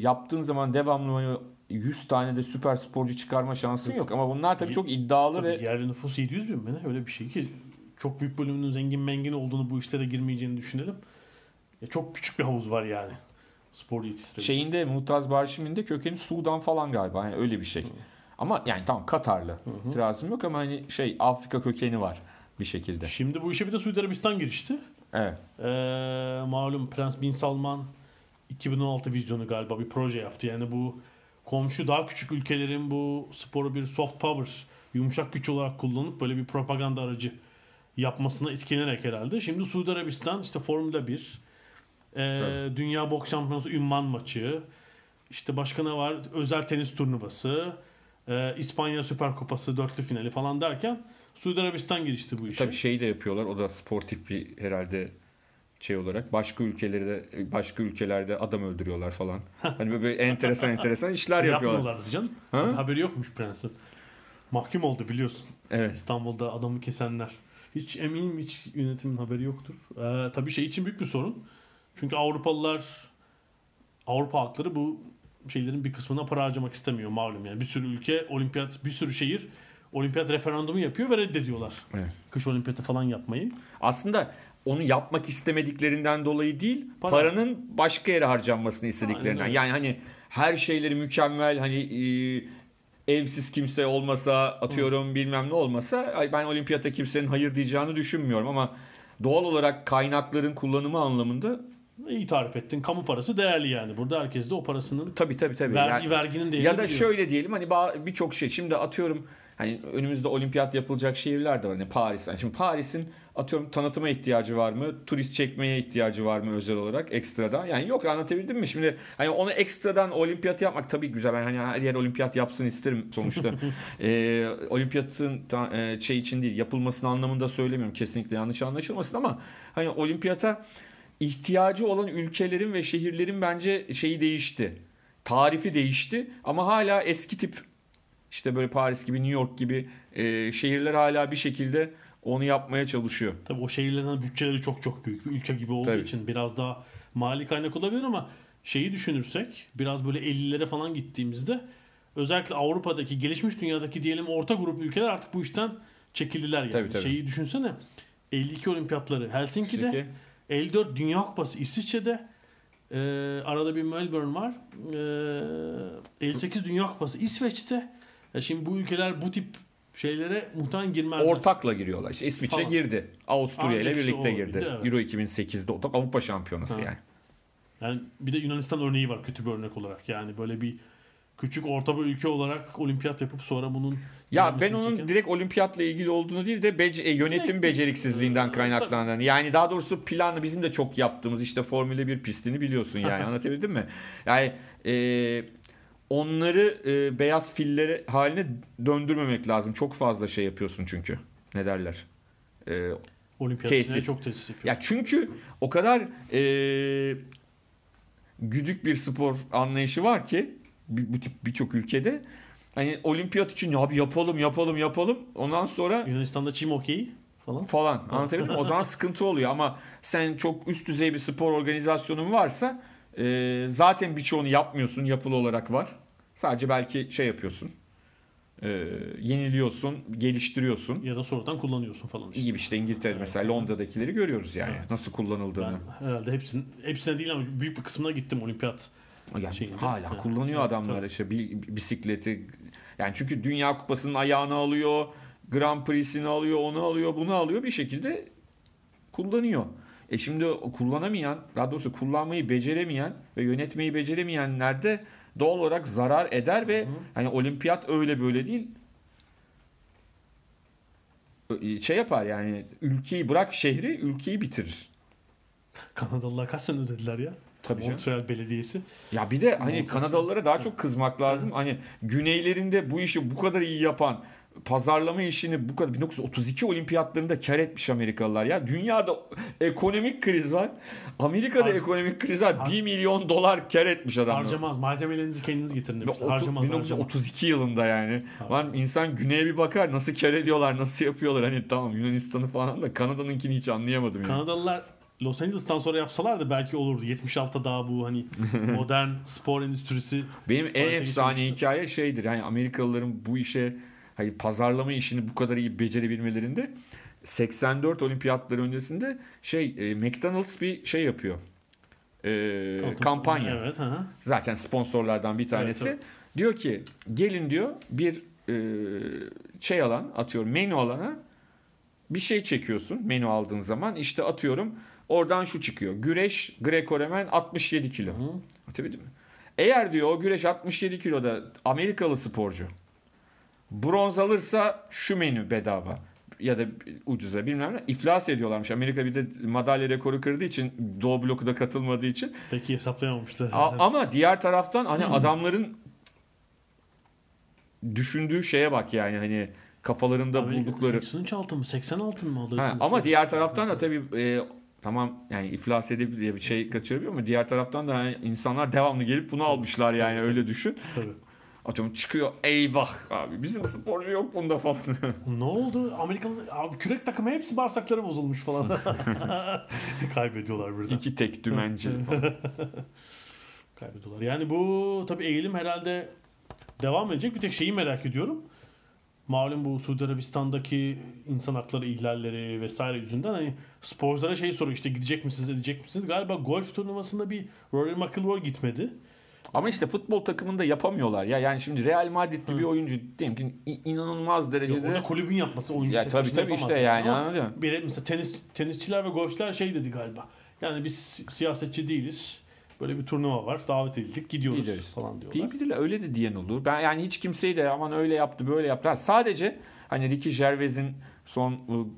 yaptığın zaman devamlı hani 100 tane de süper sporcu çıkarma şansın yok. Ama bunlar tabii çok iddialı Tabii ve yerli nüfus 700 bin mi ne? Öyle bir şey ki çok büyük bölümünün zengin mengin olduğunu bu işlere girmeyeceğini düşünelim. Ya çok küçük bir havuz var yani. Spor yetiştirebilir. şeyinde Mutaz Barşim'in de kökeni Sudan falan galiba. Yani öyle bir şey. Ama yani tamam Katarlı. İtirazım yok ama hani şey Afrika kökeni var bir şekilde. Şimdi bu işe bir de Suudi Arabistan girişti. Evet. Ee, malum Prens Bin Salman 2016 vizyonu galiba bir proje yaptı. Yani bu komşu daha küçük ülkelerin bu sporu bir soft power, yumuşak güç olarak kullanıp böyle bir propaganda aracı yapmasına etkilenerek herhalde. Şimdi Suudi Arabistan işte Formula 1, ee, Dünya Boks Şampiyonası ünvan maçı, işte başka ne var? Özel tenis turnuvası, ee, İspanya Süper Kupası dörtlü finali falan derken Suudi Arabistan girişti bu işe. Tabii şeyi de yapıyorlar. O da sportif bir herhalde şey olarak başka ülkelerde başka ülkelerde adam öldürüyorlar falan. Hani böyle enteresan enteresan işler yapıyorlar. Yapmıyorlardı canım. Ha? Haberi yokmuş prensin. Mahkum oldu biliyorsun. Evet. İstanbul'da adamı kesenler. Hiç eminim hiç yönetimin haberi yoktur. Ee, tabii şey için büyük bir sorun. Çünkü Avrupalılar Avrupa halkları bu şeylerin bir kısmına para harcamak istemiyor malum yani. Bir sürü ülke olimpiyat, bir sürü şehir olimpiyat referandumu yapıyor ve reddediyorlar. Evet. Kış olimpiyatı falan yapmayı. Aslında onu yapmak istemediklerinden dolayı değil, Para. paranın başka yere harcanmasını istediklerinden. Aynen. Yani hani her şeyleri mükemmel hani e, evsiz kimse olmasa atıyorum bilmem ne olmasa ben olimpiyata kimsenin hayır diyeceğini düşünmüyorum ama doğal olarak kaynakların kullanımı anlamında İyi tarif ettin. Kamu parası değerli yani. Burada herkes de o parasının tabii tabii tabii. vergi Yani- verginin değerini ya da biliyor. şöyle diyelim hani birçok şey şimdi atıyorum hani önümüzde olimpiyat yapılacak şehirler de var. Hani Paris. Yani şimdi Paris'in atıyorum tanıtıma ihtiyacı var mı? Turist çekmeye ihtiyacı var mı özel olarak ekstradan? Yani yok anlatabildim mi? Şimdi hani onu ekstradan olimpiyat yapmak tabii güzel. Ben hani her yer olimpiyat yapsın isterim sonuçta. ee, olimpiyatın e, şey için değil yapılmasının anlamında söylemiyorum. Kesinlikle yanlış anlaşılmasın ama hani olimpiyata ihtiyacı olan ülkelerin ve şehirlerin bence şeyi değişti. Tarifi değişti ama hala eski tip işte böyle Paris gibi New York gibi e, şehirler hala bir şekilde onu yapmaya çalışıyor. Tabii o şehirlerin bütçeleri çok çok büyük. Bir ülke gibi olduğu Tabii. için biraz daha mali kaynak olabilir ama şeyi düşünürsek biraz böyle 50'lere falan gittiğimizde özellikle Avrupa'daki gelişmiş dünyadaki diyelim orta grup ülkeler artık bu işten çekildiler yani. Tabii, tabii. Şeyi düşünsene. 52 olimpiyatları Helsinki'de, Çünkü 54 Dünya Kupası İsviçre'de, e, arada bir Melbourne var. E, 58 Dünya Kupası İsveç'te. Ya şimdi bu ülkeler bu tip şeylere muhtemelen girmezler. ortakla giriyorlar. İşte İsviçre Falan. girdi. Avusturya ile işte birlikte girdi. evet. Euro 2008'de o da Avrupa Şampiyonası Ha. yani. Yani bir de Yunanistan örneği var kötü bir örnek olarak. Yani böyle bir küçük orta bir ülke olarak olimpiyat yapıp sonra bunun Ya ben onun çeken- direkt olimpiyatla ilgili olduğunu değil de bec- e, yönetim Direkt- beceriksizliğinden Ee, kaynaklandığını. Yani daha doğrusu planı bizim de çok yaptığımız işte Formula 1 pistini biliyorsun yani anlatabildim mi? Yani e, onları e, beyaz fillere haline döndürmemek lazım. Çok fazla şey yapıyorsun çünkü. Ne derler? E, olimpiyat çok tesis yapıyor. ya çünkü o kadar e, güdük bir spor anlayışı var ki bu tip birçok ülkede hani olimpiyat için ya abi yapalım yapalım yapalım ondan sonra Yunanistan'da çim okeyi falan. falan anlatabildim? O zaman sıkıntı oluyor ama sen çok üst düzey bir spor organizasyonun varsa e, zaten birçoğunu yapmıyorsun yapılı olarak var. Sadece belki şey yapıyorsun. E, yeniliyorsun, geliştiriyorsun. Ya da sonradan kullanıyorsun falan işte. İyi gibi işte İngiltere'de mesela Londra'dakileri görüyoruz yani Evet. nasıl kullanıldığını. Ben herhalde hepsinin, hepsine değil ama büyük bir kısmına gittim olimpiyat. Yani şeyinde. hala Evet. kullanıyor Evet, adamlar tabii. işte bi- bisikleti. Yani çünkü Dünya Kupası'nın ayağını alıyor, Grand Prix'sini alıyor, onu alıyor, bunu alıyor bir şekilde kullanıyor. E şimdi o kullanamayan, daha doğrusu kullanmayı beceremeyen ve yönetmeyi beceremeyenler de doğal olarak zarar eder ve hani olimpiyat öyle böyle değil. Şey yapar yani ülkeyi bırak şehri ülkeyi bitirir. Kanadalılar kaç sene ödediler ya? Tabii canım. Montreal Belediyesi. Ya bir de hani Mantıklı. Kanadalılara daha çok kızmak lazım. Hani güneylerinde bu işi bu kadar iyi yapan pazarlama işini bu kadar 1932 olimpiyatlarında kar etmiş Amerikalılar ya. Dünyada ekonomik kriz var. Amerika'da Har- ekonomik kriz var. Har- 1 milyon dolar kar etmiş adamlar. Harcamaz. Malzemelerinizi kendiniz getirin demişler. otu- Harcamaz. harcamaz. 1932 yılında yani. Lan insan güneye bir bakar nasıl kar ediyorlar, nasıl yapıyorlar. Hani tamam Yunanistan'ı falan da Kanada'nınkini hiç anlayamadım yani. Kanadalılar Los Angeles'tan sonra yapsalardı belki olurdu. 76'ta daha bu hani modern spor endüstrisi Benim en efsane hikaye şeydir. Yani Amerikalıların bu işe hayır pazarlama işini bu kadar iyi becerebilmelerinde 84 olimpiyatları öncesinde şey e, McDonald's bir şey yapıyor. E, kampanya. Evet. Zaten sponsorlardan bir tanesi. Evet, Diyor ki gelin diyor bir e, şey alan atıyorum menü alana bir şey çekiyorsun menü aldığın zaman işte atıyorum oradan şu çıkıyor. Güreş Greco-Romen 67 kilo. Hı. Anlatabildim mi? Eğer diyor o güreş 67 kiloda Amerikalı sporcu bronz alırsa şu menü bedava ya da ucuza bilmem ne iflas ediyorlarmış. Amerika bir de madalya rekoru kırdığı için Doğu bloku da katılmadığı için. Peki hesaplayamamışlar. A- ama diğer taraftan hani adamların düşündüğü şeye bak yani hani kafalarında Amerika buldukları. 83 altın mı? 80 altın mı alır? Ha, ama diğer taraftan da tabii e, tamam yani iflas edebilir diye bir şey kaçırabiliyor ama diğer taraftan da hani insanlar devamlı gelip bunu almışlar yani öyle düşün. Tabii. Atıyorum çıkıyor eyvah abi bizim sporcu yok bunda falan. Ne oldu? Amerikalı abi kürek takımı hepsi bağırsakları bozulmuş falan. Kaybediyorlar birden. İki tek dümenci falan. Kaybediyorlar. Yani bu tabii eğilim herhalde devam edecek. Bir tek şeyi merak ediyorum. Malum bu Suudi Arabistan'daki insan hakları ihlalleri vesaire yüzünden hani sporculara şey soruyor işte gidecek misiniz edecek misiniz? Galiba golf turnuvasında bir Rory McIlroy gitmedi. Ama işte futbol takımında yapamıyorlar ya. Yani şimdi Real Madrid'li bir oyuncu diyelim ki inanılmaz derecede o da kulübün yapması oyuncu Ya tabii tabii işte yani, anladın mı? Bir, mesela tenis, tenisçiler ve golfçiler şey dedi galiba. Yani biz si- siyasetçi değiliz. Böyle bir turnuva var. Davet edildik. Gidiyoruz Gideriz. falan diyorlar. Değil öyle de diyen olur. Ben yani hiç kimseyi de aman öyle yaptı böyle yaptı. Sadece hani Ricky Gervais'in son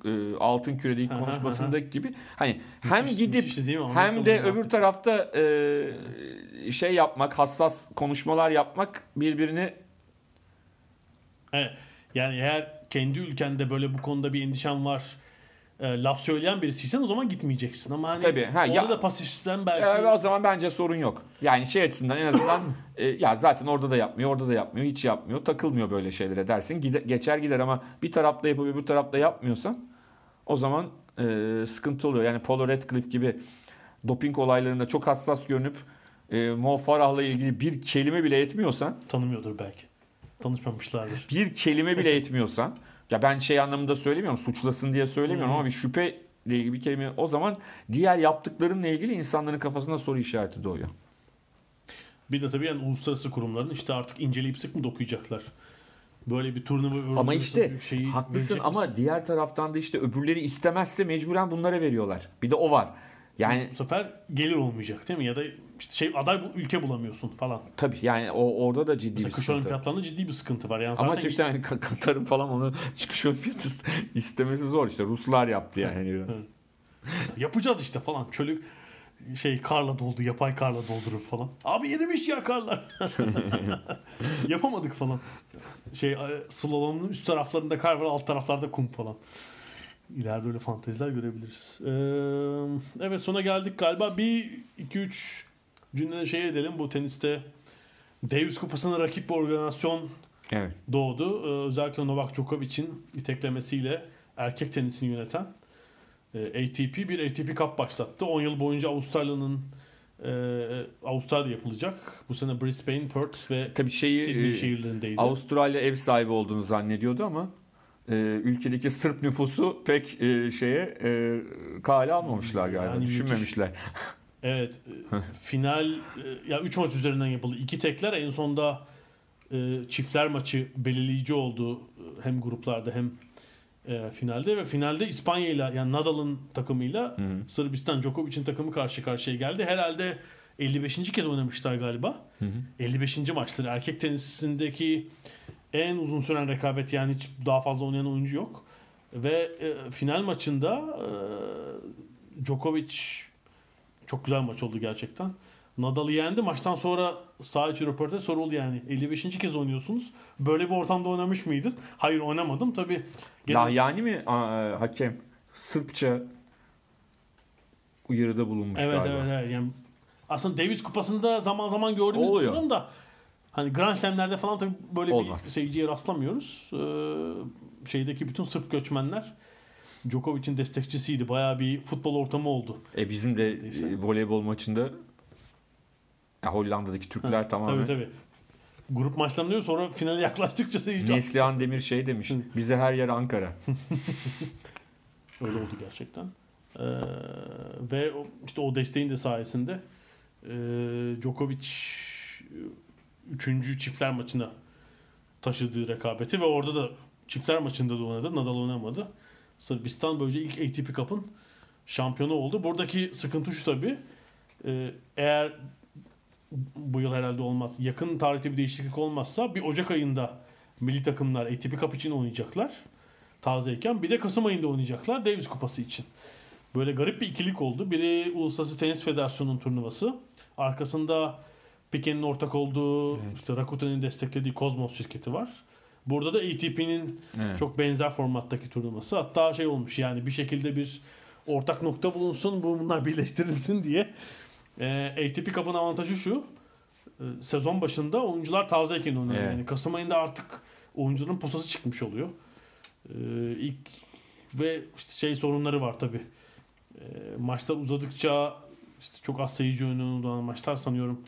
e, altın kürede ilk Aha, konuşmasındaki gibi hani hem Müthiş- gidip müthişti değil mi? hem de öbür tarafta e, şey yapmak, hassas konuşmalar yapmak birbirini Evet. Yani eğer kendi ülkende böyle bu konuda bir endişen var e, laf söyleyen birisiysen o zaman gitmeyeceksin. Ama hani Tabii, ha, orada ya- da pasiften belki E, o zaman bence sorun yok. Yani şey açısından en azından e, ya zaten orada da yapmıyor, orada da yapmıyor, hiç yapmıyor, takılmıyor böyle şeylere dersin. Gide- geçer gider ama bir tarafta yapıp öbür tarafta yapmıyorsan o zaman e, sıkıntı oluyor. Yani Paul Radcliffe gibi doping olaylarında çok hassas görünüp e, Mo Farah'la ilgili bir kelime bile etmiyorsan, tanımıyordur belki. Tanışmamışlardır. bir kelime bile etmiyorsan Ya ben şey anlamında söylemiyorum, suçlasın diye söylemiyorum ama bir şüphe ile ilgili bir kelime o zaman diğer yaptıklarınla ilgili insanların kafasında soru işareti doğuyor. Bir de tabii yani uluslararası kurumların işte artık inceleyip sık mı dokuyacaklar? Böyle bir turnuva Ama işte şeyi haklısın ama misin? diğer taraftan da işte öbürleri istemezse mecburen bunlara veriyorlar. Bir de o var. Yani bu sefer gelir olmayacak değil mi? Ya da işte şey aday bu ülke bulamıyorsun falan. tabii yani o orada da ciddi Mesela bir kış sıkıntı. olimpiyatlarında ciddi bir sıkıntı var. Yani Ama zaten işte Ka- Katar'ın falan onu çıkış olimpiyatı istemesi zor işte. Ruslar yaptı yani biraz. Evet. yapacağız işte falan. Çölü şey karla doldu, yapay karla doldurup falan. Abi erimiş ya karlar. Yapamadık falan. Şey e, slalom'un üst taraflarında kar var, alt taraflarda kum falan. İleride öyle fanteziler görebiliriz. Ee, evet sona geldik galiba. Bir, iki, üç cümle şey edelim. Bu teniste Davis Kupası'na rakip bir organizasyon Evet. doğdu. Ee, özellikle Novak Djokovic'in iteklemesiyle erkek tenisini yöneten e, ATP bir ATP Cup başlattı. 10 yıl boyunca Avustralya'nın e, Avustralya yapılacak. Bu sene Brisbane, Perth ve Tabii şeyi Sydney e, şehirlerindeydi. Avustralya ev sahibi olduğunu zannediyordu ama e, ülkedeki Sırp nüfusu pek e, şeye e, kale almamışlar galiba. Yani müthiş. düşünmemişler. Evet. e, final e, ya 3 maç üzerinden yapıldı. İki tekler en sonda e, çiftler maçı belirleyici oldu. E, Hem gruplarda hem e, finalde ve finalde İspanya ile yani Nadal'ın takımıyla hı. Sırbistan Djokovic'in takımı karşı karşıya geldi. Herhalde 55. kez oynamışlar galiba. Hı hı. 55. maçları. Erkek tenisindeki en uzun süren rekabet yani hiç daha fazla oynayan oyuncu yok. Ve e, final maçında e, Djokovic çok güzel maç oldu gerçekten. Nadal'ı yendi. Maçtan sonra sağ içi röportaj soruldu yani. 55. kez oynuyorsunuz. Böyle bir ortamda oynamış mıydın? Hayır oynamadım. Tabii gene- Lahyani mi aa, hakem? Sırpça uyarıda bulunmuş Evet galiba. evet evet. Yani aslında Davis kupasında zaman zaman gördüğümüz bir durum da hani Grand Slam'lerde falan tabii böyle Olmaz. bir seyirciye rastlamıyoruz. Ee, şeydeki bütün Sırp göçmenler Djokovic'in destekçisiydi. Bayağı bir futbol ortamı oldu. E bizim de Neyse. e, voleybol maçında ya Hollanda'daki Türkler tamamen Tabii tabii. Grup maçlarında diyor, sonra finale yaklaştıkça seyirci Neslihan Demir şey demiş. Bize her yer Ankara. Öyle oldu gerçekten. Ee, ve işte o desteğin de sayesinde e, Djokovic 3. çiftler maçına taşıdığı rekabeti ve orada da çiftler maçında da oynadı. Nadal oynamadı. Sırbistan böylece ilk ATP Cup'ın şampiyonu oldu. Buradaki sıkıntı şu tabii. e, eğer bu yıl herhalde olmaz. Yakın tarihte bir değişiklik olmazsa bir Ocak ayında milli takımlar ATP Cup için oynayacaklar tazeyken. Bir de Kasım ayında oynayacaklar Davis Kupası için. Böyle garip bir ikilik oldu. Biri Uluslararası Tenis Federasyonu'nun turnuvası. Arkasında Piquet'in ortak olduğu, işte Rakuten'in desteklediği Cosmos şirketi var. Burada da ATP'nin Evet. çok benzer formattaki turnuvası. Hatta şey olmuş yani bir şekilde bir ortak nokta bulunsun, bu bunlar birleştirilsin diye. Ee, ATP Cup'ın avantajı şu. e, Sezon başında oyuncular tazeyken oynuyor. Evet. Yani Kasım ayında artık oyuncuların posası çıkmış oluyor. Ee, ilk ve işte şey sorunları var tabi. maçlar uzadıkça işte çok az seyirci olan maçlar sanıyorum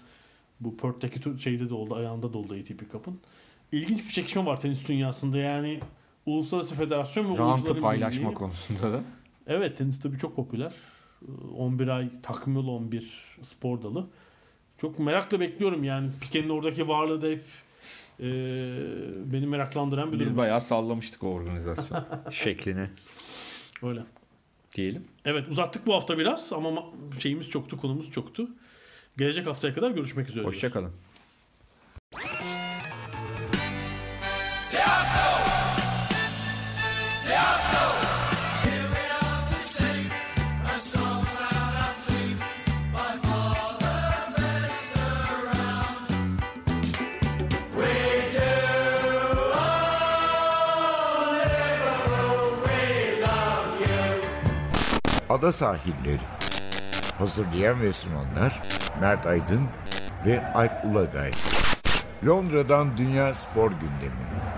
bu Perth'teki şeyde de oldu, ayağında da oldu ATP Cup'ın. İlginç bir çekişme var tenis dünyasında. Yani Uluslararası Federasyon ve oyuncuların paylaşma birliği- konusunda da. Evet tenis tabii çok popüler. Ee, 11 ay takvimli 11 spor dalı. Çok merakla bekliyorum yani. Piquet'in oradaki varlığı da hep e, beni meraklandıran bir Biz durum. bayağı sallamıştık o organizasyon şeklini Öyle. diyelim. Evet uzattık bu hafta biraz ama ma- şeyimiz çoktu, konumuz çoktu. Gelecek haftaya kadar görüşmek üzere. Hoşçakalın. Ada sahilleri. Hazırlayan ve sunanlar Mert Aydın ve Alp Ulagay. Londra'dan Dünya Spor Gündemi.